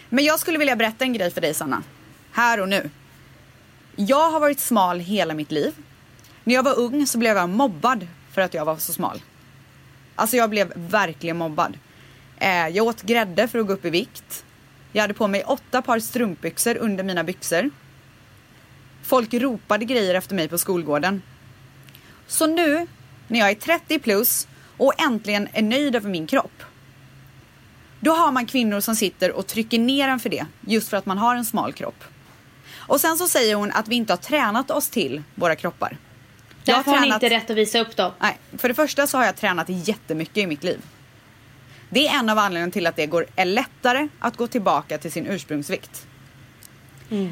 A: Men jag skulle vilja berätta en grej för dig Sanna. Här och nu. Jag har varit smal hela mitt liv. När jag var ung så blev jag mobbad för att jag var så smal. Alltså jag blev verkligen mobbad. Eh, jag åt grädde för att gå upp i vikt. Jag hade på mig åtta par strumpbyxor under mina byxor. Folk ropade grejer efter mig på skolgården. Så nu, när jag är 30 plus och äntligen är nöjd över min kropp. Då har man kvinnor som sitter och trycker ner en för det, just för att man har en smal kropp. Och sen så säger hon att vi inte har tränat oss till våra kroppar.
B: Därför har ni inte rätt att visa upp dem.
A: Nej, för det första så har jag tränat jättemycket i mitt liv. Det är en av anledningarna till att det går, är lättare att gå tillbaka till sin ursprungsvikt.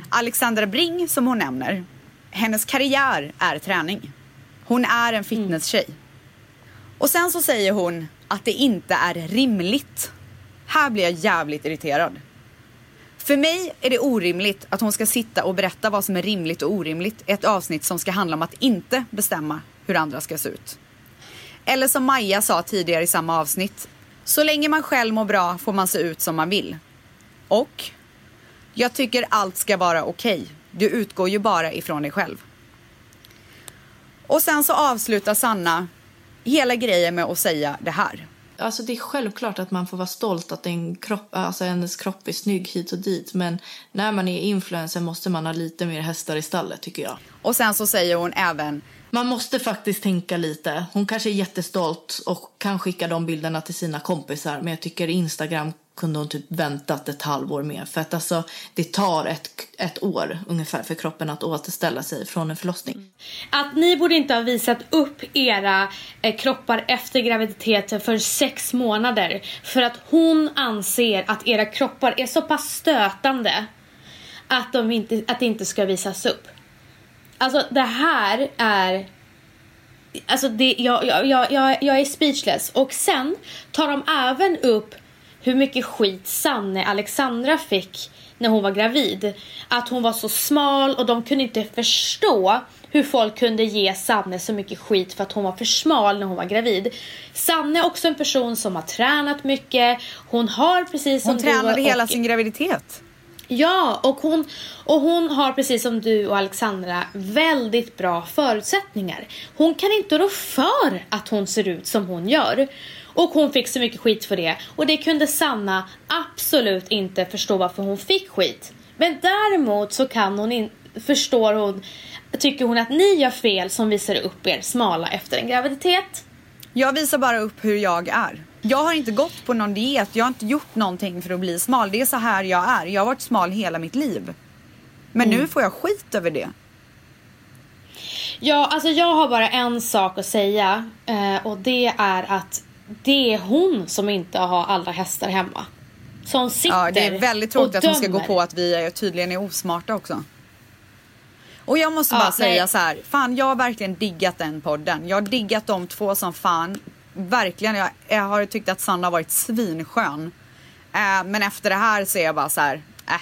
A: Alexandra Bring, som hon nämner, hennes karriär är träning. Hon är en fitnesstjej. Och sen så säger hon att det inte är rimligt. Här blir jag jävligt irriterad. För mig är det orimligt att hon ska sitta och berätta vad som är rimligt och orimligt i ett avsnitt som ska handla om att inte bestämma hur andra ska se ut. Eller som Maja sa tidigare i samma avsnitt. Så länge man själv mår bra får man se ut som man vill. Och jag tycker allt ska vara okej. Du utgår ju bara ifrån dig själv. Och sen så avslutar Sanna hela grejen med att säga det här.
D: Alltså det är självklart att man får vara stolt att en kropp, alltså hennes kropp är snygg hit och dit. Men när man är influencer måste man ha lite mer hästar i stallet tycker jag.
A: Och sen så säger hon även
D: Man måste faktiskt tänka lite. Hon kanske är jättestolt och kan skicka de bilderna till sina kompisar. Men jag tycker Instagram kunde hon typ väntat ett halvår med. För att alltså det tar ett, ett år ungefär för kroppen att återställa sig från en förlossning. Mm.
B: Att ni borde inte ha visat upp era eh, kroppar efter graviditeten för sex månader. För att hon anser att era kroppar är så pass stötande att, de inte, att det inte ska visas upp. Alltså det här är... Alltså det, jag, jag, jag, jag, jag är speechless. Och sen tar de även upp hur mycket skit Sanne Alexandra fick när hon var gravid. Att hon var så smal och de kunde inte förstå hur folk kunde ge Sanne så mycket skit för att hon var för smal när hon var gravid. Sanne är också en person som har tränat mycket. Hon har precis som
A: hon tränade
B: du
A: hela
B: och,
A: sin graviditet.
B: Ja, och hon, och hon har precis som du och Alexandra väldigt bra förutsättningar. Hon kan inte rå för att hon ser ut som hon gör. Och hon fick så mycket skit för det. Och det kunde Sanna absolut inte förstå varför hon fick skit. Men däremot så kan hon in, förstår hon, tycker hon att ni gör fel som visar upp er smala efter en graviditet.
A: Jag visar bara upp hur jag är. Jag har inte gått på någon diet, jag har inte gjort någonting för att bli smal. Det är så här jag är. Jag har varit smal hela mitt liv. Men
B: Mm.
A: nu får jag skit över det.
B: Ja, alltså jag har bara en sak att säga eh, och det är att det är hon som inte har alla hästar hemma. Som sitter
A: Ja, det är väldigt tråkigt att hon ska gå på att vi är, tydligen är osmarta också. Och jag måste
B: Ja,
A: bara säga
B: nej.
A: så här, fan jag har verkligen diggat den podden. Jag har diggat de två som fan. Verkligen, jag, jag har tyckt att Sanna har varit svinskön. Eh, men efter det här så är jag bara så här, äh.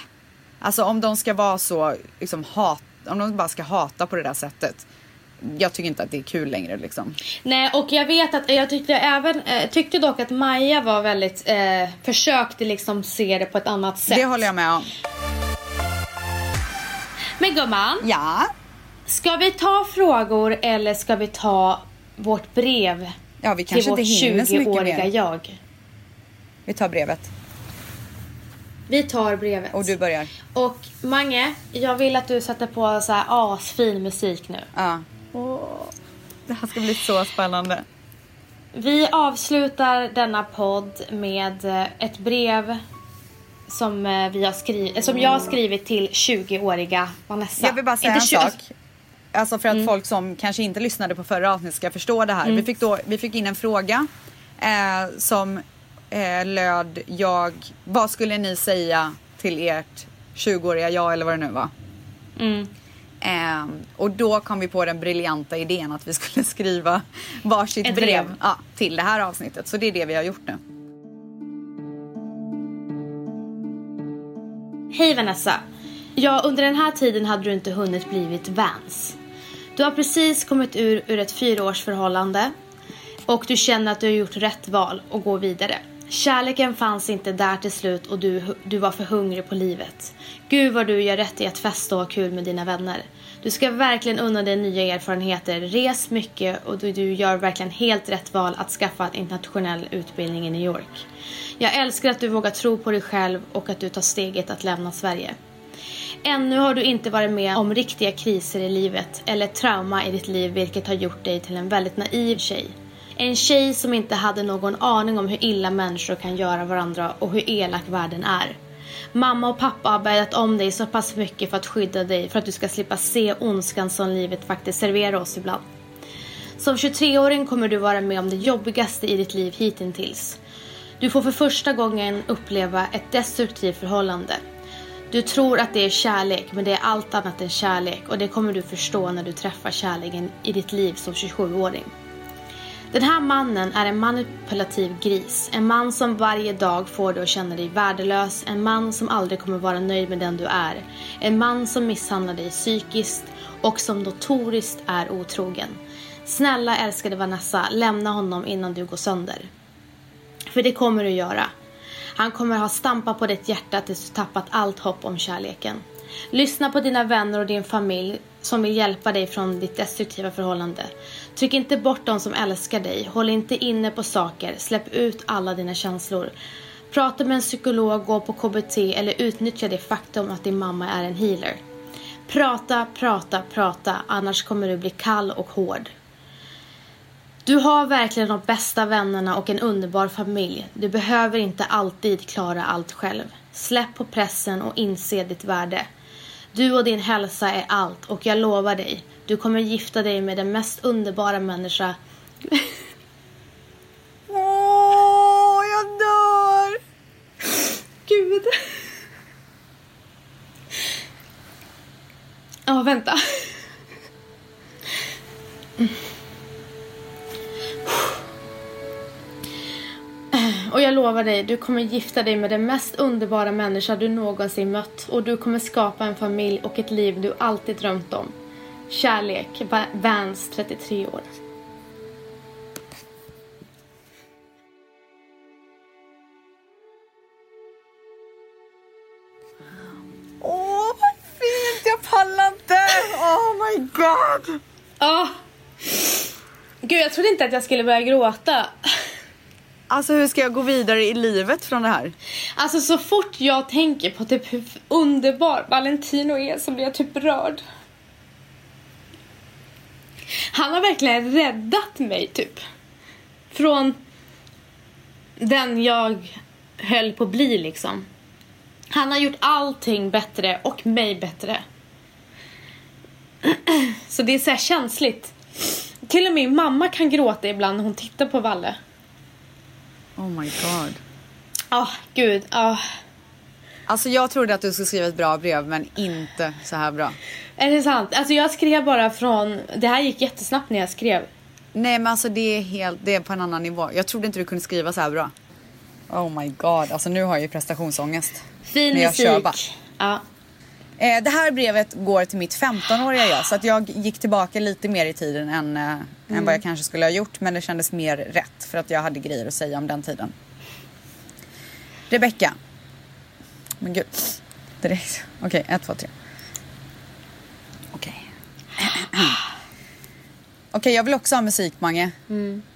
A: Alltså om de ska vara så, liksom hat, om de bara ska hata på det där sättet. Jag tycker inte att det är kul längre liksom.
B: Nej, och jag vet att jag tyckte även, eh, tyckte dock att Maja var väldigt, eh, försökte liksom se det på ett annat sätt.
A: Det håller jag med om.
B: Men gumman,
A: Ja.
B: ska vi ta frågor eller ska vi ta vårt brev
A: Ja, vi
B: till
A: kanske
B: vårt
A: så mycket
B: 20-åriga
A: mer.
B: jag?
A: Vi tar brevet.
B: Vi tar brevet.
A: Och du börjar.
B: Och Mange, jag vill att du sätter på så här asfin musik nu.
A: Ja. Det här ska bli så spännande.
B: Vi avslutar denna podd med eh, ett brev som, eh, vi har skrivit, eh, som jag har skrivit till 20-åriga Vanessa.
A: Jag vill bara säga
B: Inte
A: en
B: 20
A: sak. Alltså för att folk som kanske inte lyssnade på förra avsnittet ska förstå det här. Vi, fick då, vi fick in en fråga eh, som eh, löd jag, vad skulle ni säga till ert 20-åriga jag eller vad det nu var?
B: Mm.
A: Ehm, och då kom vi på den briljanta idén att vi skulle skriva varsitt
B: Ett
A: brev,
B: brev.
A: Ja, till det här avsnittet. Så det är det vi har gjort nu.
B: Hej Vanessa! Ja, under den här tiden hade du inte hunnit blivit Vans. Du har precis kommit ur, ur ett fyraårsförhållande och du känner att du har gjort rätt val och går vidare. Kärleken fanns inte där till slut och du, du var för hungrig på livet. Gud vad du gör rätt i att festa och ha kul med dina vänner. Du ska verkligen unna dig nya erfarenheter, res mycket och du, du gör verkligen helt rätt val att skaffa en internationell utbildning i New York. Jag älskar att du vågar tro på dig själv och att du tar steget att lämna Sverige. Ännu har du inte varit med om riktiga kriser i livet eller trauma i ditt liv vilket har gjort dig till en väldigt naiv tjej. En tjej som inte hade någon aning om hur illa människor kan göra varandra och hur elak världen är. Mamma och pappa har bäddat om dig så pass mycket för att skydda dig för att du ska slippa se ondskan som livet faktiskt serverar oss ibland. Som 23-åring kommer du vara med om det jobbigaste i ditt liv hittills. Du får för första gången uppleva ett destruktivt förhållande. Du tror att det är kärlek, men det är allt annat än kärlek och det kommer du förstå när du träffar kärleken i ditt liv som 27-åring. Den här mannen är en manipulativ gris. En man som varje dag får dig att känna dig värdelös. En man som aldrig kommer vara nöjd med den du är. En man som misshandlar dig psykiskt och som notoriskt är otrogen. Snälla älskade Vanessa, lämna honom innan du går sönder. För det kommer du göra. Han kommer ha stampat på ditt hjärta tills du tappat allt hopp om kärleken. Lyssna på dina vänner och din familj som vill hjälpa dig från ditt destruktiva förhållande. Tryck inte bort de som älskar dig. Håll inte inne på saker. Släpp ut alla dina känslor. Prata med en psykolog, gå på KBT eller utnyttja det faktum att din mamma är en healer. Prata, prata, prata, annars kommer du bli kall och hård. Du har verkligen de bästa vännerna och en underbar familj. Du behöver inte alltid klara allt själv. Släpp på pressen och inse ditt värde. Du och din hälsa är allt och jag lovar dig, du kommer gifta dig med den mest underbara människa.
A: Åh, jag dör!
B: Gud. Ja, vänta. Och jag lovar dig, du kommer gifta dig med den mest underbara människa du någonsin mött och du kommer skapa en familj och ett liv du alltid drömt om. Kärlek, Va- Vans 33 år.
A: Åh, vad fint! Jag pallar inte! Oh my god!
B: Ah. Gud, jag trodde inte att jag skulle börja gråta.
A: Alltså hur ska jag gå vidare i livet från det här?
B: Alltså så fort jag tänker på typ hur underbar Valentino är så blir jag typ rörd. Han har verkligen räddat mig typ. Från den jag höll på att bli liksom. Han har gjort allting bättre och mig bättre. Så det är så här känsligt. Till och med min mamma kan gråta ibland när hon tittar på Valle.
A: Oh my god.
B: Ah, gud. Ah.
A: Alltså jag trodde att du skulle skriva ett bra brev men inte så här bra.
B: Är det sant? Alltså jag skrev bara från... Det här gick jättesnabbt när jag skrev.
A: Nej men alltså det är helt, det är på en annan nivå. Jag trodde inte du kunde skriva så här bra. Oh my god, alltså nu har jag ju prestationsångest.
B: Fin
A: Men jag
B: musik.
A: kör bara.
B: Ja.
A: Eh, det här brevet går till mitt 15-åriga jag så att jag gick tillbaka lite mer i tiden än, eh, än vad jag kanske skulle ha gjort men det kändes mer rätt för att jag hade grejer att säga om den tiden. Rebecka. Men gud. Direkt. Okej, ett, två, tre. Okej. Okej, jag vill också ha musik Mange.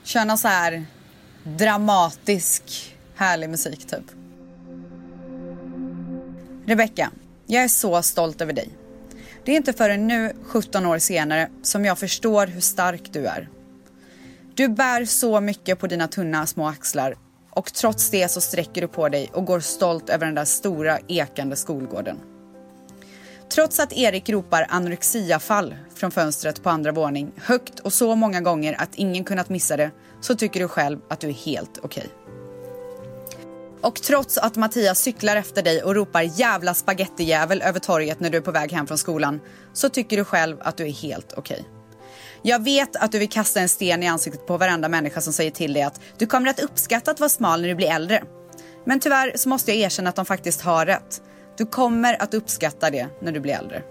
A: Kör någon så här dramatisk, härlig musik typ. Rebecka, jag är så stolt över dig. Det är inte förrän nu, 17 år senare, som jag förstår hur stark du är. Du bär så mycket på dina tunna små axlar och trots det så sträcker du på dig och går stolt över den där stora ekande skolgården. Trots att Erik ropar anorexiafall från fönstret på andra våning högt och så många gånger att ingen kunnat missa det så tycker du själv att du är helt okej. Och trots att Mattias cyklar efter dig och ropar jävla spagettijävel över torget när du är på väg hem från skolan så tycker du själv att du är helt okej. Jag vet att du vill kasta en sten i ansiktet på varenda människa som säger till dig att du kommer att uppskatta att vara smal när du blir äldre. Men tyvärr så måste jag erkänna att de faktiskt har rätt. Du kommer att uppskatta det när du blir äldre.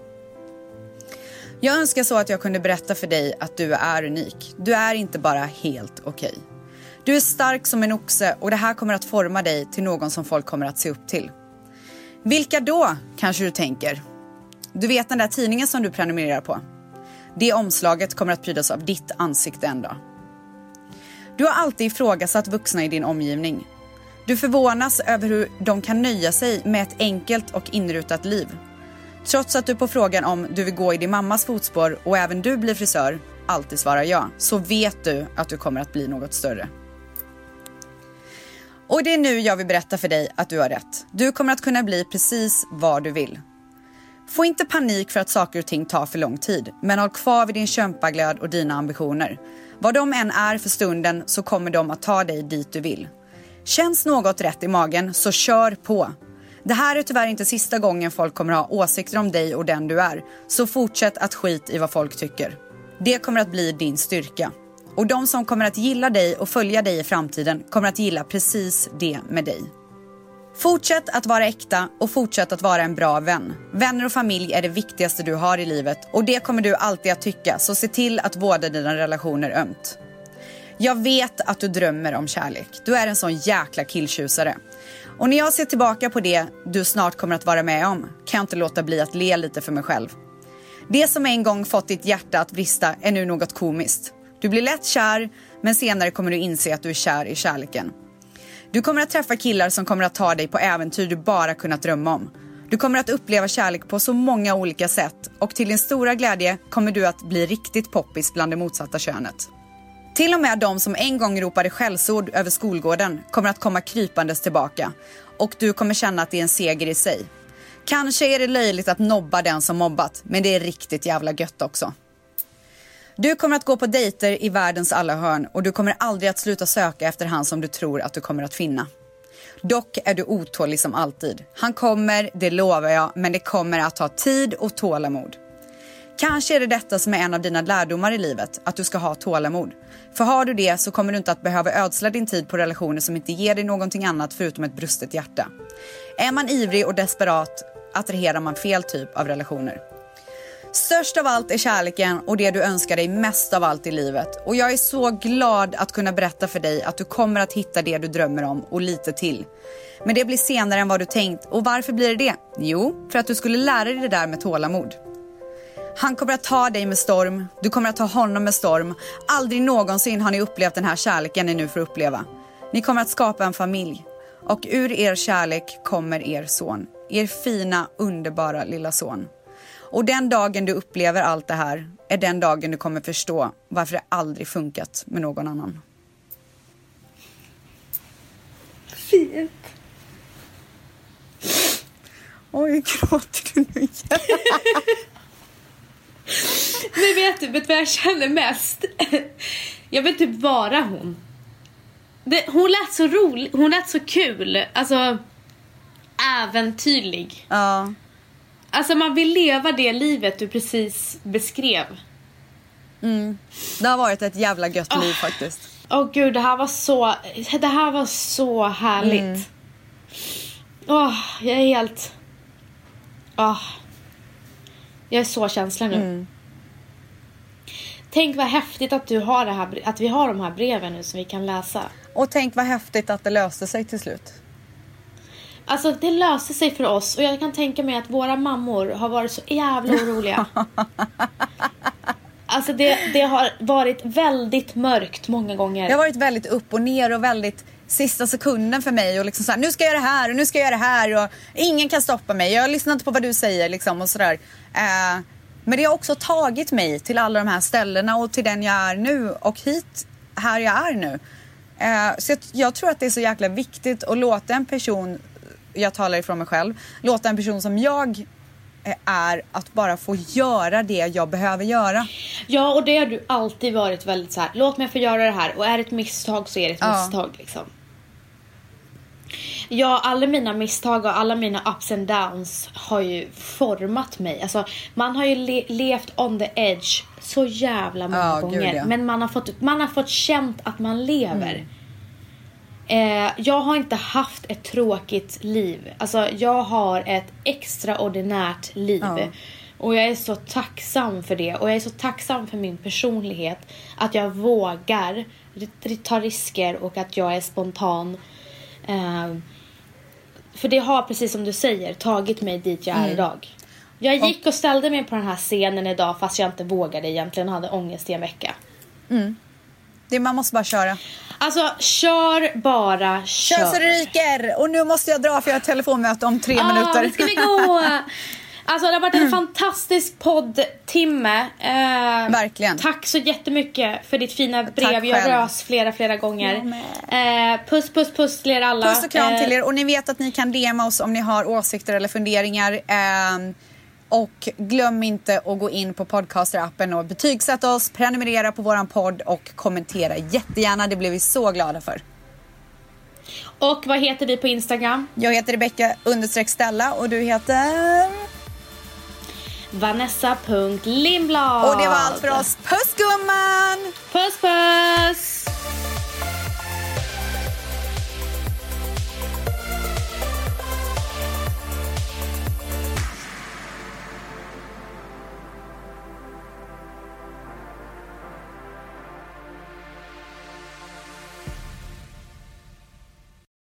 A: Jag önskar så att jag kunde berätta för dig att du är unik. Du är inte bara helt okej. Okay. Du är stark som en oxe och det här kommer att forma dig till någon som folk kommer att se upp till. Vilka då, kanske du tänker? Du vet den där tidningen som du prenumererar på? Det omslaget kommer att prydas av ditt ansikte en dag. Du har alltid ifrågasatt vuxna i din omgivning. Du förvånas över hur de kan nöja sig med ett enkelt och inrutat liv. Trots att du på frågan om du vill gå i din mammas fotspår och även du blir frisör alltid svarar ja, så vet du att du kommer att bli något större. Och det är nu jag vill berätta för dig att du har rätt. Du kommer att kunna bli precis vad du vill. Få inte panik för att saker och ting tar för lång tid, men håll kvar vid din kämpaglöd och dina ambitioner. Vad de än är för stunden så kommer de att ta dig dit du vill. Känns något rätt i magen, så kör på. Det här är tyvärr inte sista gången folk kommer ha åsikter om dig och den du är, så fortsätt att skit i vad folk tycker. Det kommer att bli din styrka. Och de som kommer att gilla dig och följa dig i framtiden kommer att gilla precis det med dig. Fortsätt att vara äkta och fortsätt att vara en bra vän. Vänner och familj är det viktigaste du har i livet och det kommer du alltid att tycka, så se till att vårda dina relationer ömt. Jag vet att du drömmer om kärlek. Du är en sån jäkla killtjusare. Och när jag ser tillbaka på det du snart kommer att vara med om kan jag inte låta bli att le lite för mig själv. Det som en gång fått ditt hjärta att brista är nu något komiskt. Du blir lätt kär, men senare kommer du inse att du är kär i kärleken. Du kommer att träffa killar som kommer att ta dig på äventyr du bara kunnat drömma om. Du kommer att uppleva kärlek på så många olika sätt och till din stora glädje kommer du att bli riktigt poppis bland det motsatta könet. Till och med de som en gång ropade skällsord över skolgården kommer att komma krypandes tillbaka och du kommer känna att det är en seger i sig. Kanske är det löjligt att nobba den som mobbat, men det är riktigt jävla gött också. Du kommer att gå på dejter i världens alla hörn och du kommer aldrig att sluta söka efter han som du tror att du kommer att finna. Dock är du otålig som alltid. Han kommer, det lovar jag, men det kommer att ta tid och tålamod. Kanske är det detta som är en av dina lärdomar i livet, att du ska ha tålamod. För har du det så kommer du inte att behöva ödsla din tid på relationer som inte ger dig någonting annat förutom ett brustet hjärta. Är man ivrig och desperat attraherar man fel typ av relationer. Störst av allt är kärleken och det du önskar dig mest av allt i livet. Och jag är så glad att kunna berätta för dig att du kommer att hitta det du drömmer om och lite till. Men det blir senare än vad du tänkt. Och varför blir det det? Jo, för att du skulle lära dig det där med tålamod. Han kommer att ta dig med storm, du kommer att ta honom med storm. Aldrig någonsin har ni upplevt den här kärleken ni nu får uppleva. Ni kommer att skapa en familj. Och ur er kärlek kommer er son. Er fina, underbara lilla son. Och den dagen du upplever allt det här är den dagen du kommer förstå varför det aldrig funkat med någon annan.
B: Fint.
A: Oj, gråter du nu igen?
B: Men vet du, vet vad jag känner mest? Jag vill typ vara hon. Det, hon lät så rolig, hon lät så kul. Alltså, äventyrlig.
A: Ja.
B: Alltså man vill leva det livet du precis beskrev.
A: Mm. Det har varit ett jävla gött oh. liv faktiskt.
B: Åh oh, gud, det här var så, det här var så härligt. Mm. Oh, jag är helt... Oh. Jag är så känslig nu. Mm. Tänk vad häftigt att, du har det här, att vi har de här breven nu som vi kan läsa.
A: Och tänk vad häftigt att det löste sig till slut.
B: Alltså det löste sig för oss och jag kan tänka mig att våra mammor har varit så jävla oroliga. alltså det, det har varit väldigt mörkt många gånger.
A: Det har varit väldigt upp och ner och väldigt sista sekunden för mig och liksom så här, nu ska jag göra det här och nu ska jag göra det här och ingen kan stoppa mig. Jag lyssnar inte på vad du säger liksom och sådär. Eh, men det har också tagit mig till alla de här ställena och till den jag är nu och hit här jag är nu. Eh, så jag, jag, tror att det är så jäkla viktigt att låta en person jag talar ifrån mig själv, låta en person som jag är att bara få göra det jag behöver göra.
B: Ja, och det har du alltid varit väldigt så här. låt mig få göra det här och är det ett misstag så är det ett ja. misstag liksom. Ja, alla mina misstag och alla mina ups and downs har ju format mig. Alltså, man har ju le levt on the edge så jävla många
A: Ja,
B: gånger.
A: gud, ja.
B: Men man har, fått, man har fått känt att man lever. Eh, jag har inte haft ett tråkigt liv. Alltså, jag har ett extraordinärt liv.
A: Ja.
B: Och jag är så tacksam för det. Och jag är så tacksam för min personlighet. Att jag vågar ta risker och att jag är spontan. Eh, för det har, precis som du säger, tagit mig dit jag är idag. Jag gick och ställde mig på den här scenen idag fast jag inte vågade egentligen. hade ångest i en vecka.
A: Det, man måste bara köra.
B: Alltså, kör bara, kör.
A: Kör så det ryker! Och nu måste jag dra för jag har ett telefonmöte om tre
B: Ah,
A: minuter.
B: nu ska vi gå! Alltså det har varit en fantastisk poddtimme. Eh,
A: Verkligen.
B: Tack så jättemycket för ditt fina brev. Jag rös flera, flera gånger. Eh, puss, puss, puss till er alla.
A: Puss och kram
B: Eh,
A: till er och ni vet att ni kan DMa oss om ni har åsikter eller funderingar. Ehm, och glöm inte att gå in på podcasterappen och betygsätta oss, prenumerera på våran podd och kommentera jättegärna. Det blir vi så glada för.
B: Och vad heter vi på Instagram?
A: Jag heter Rebecka understreck Stella och du heter...
B: Vanessa.Lindblad.
A: Och det var allt för oss. Puss gumman!
B: Puss, puss!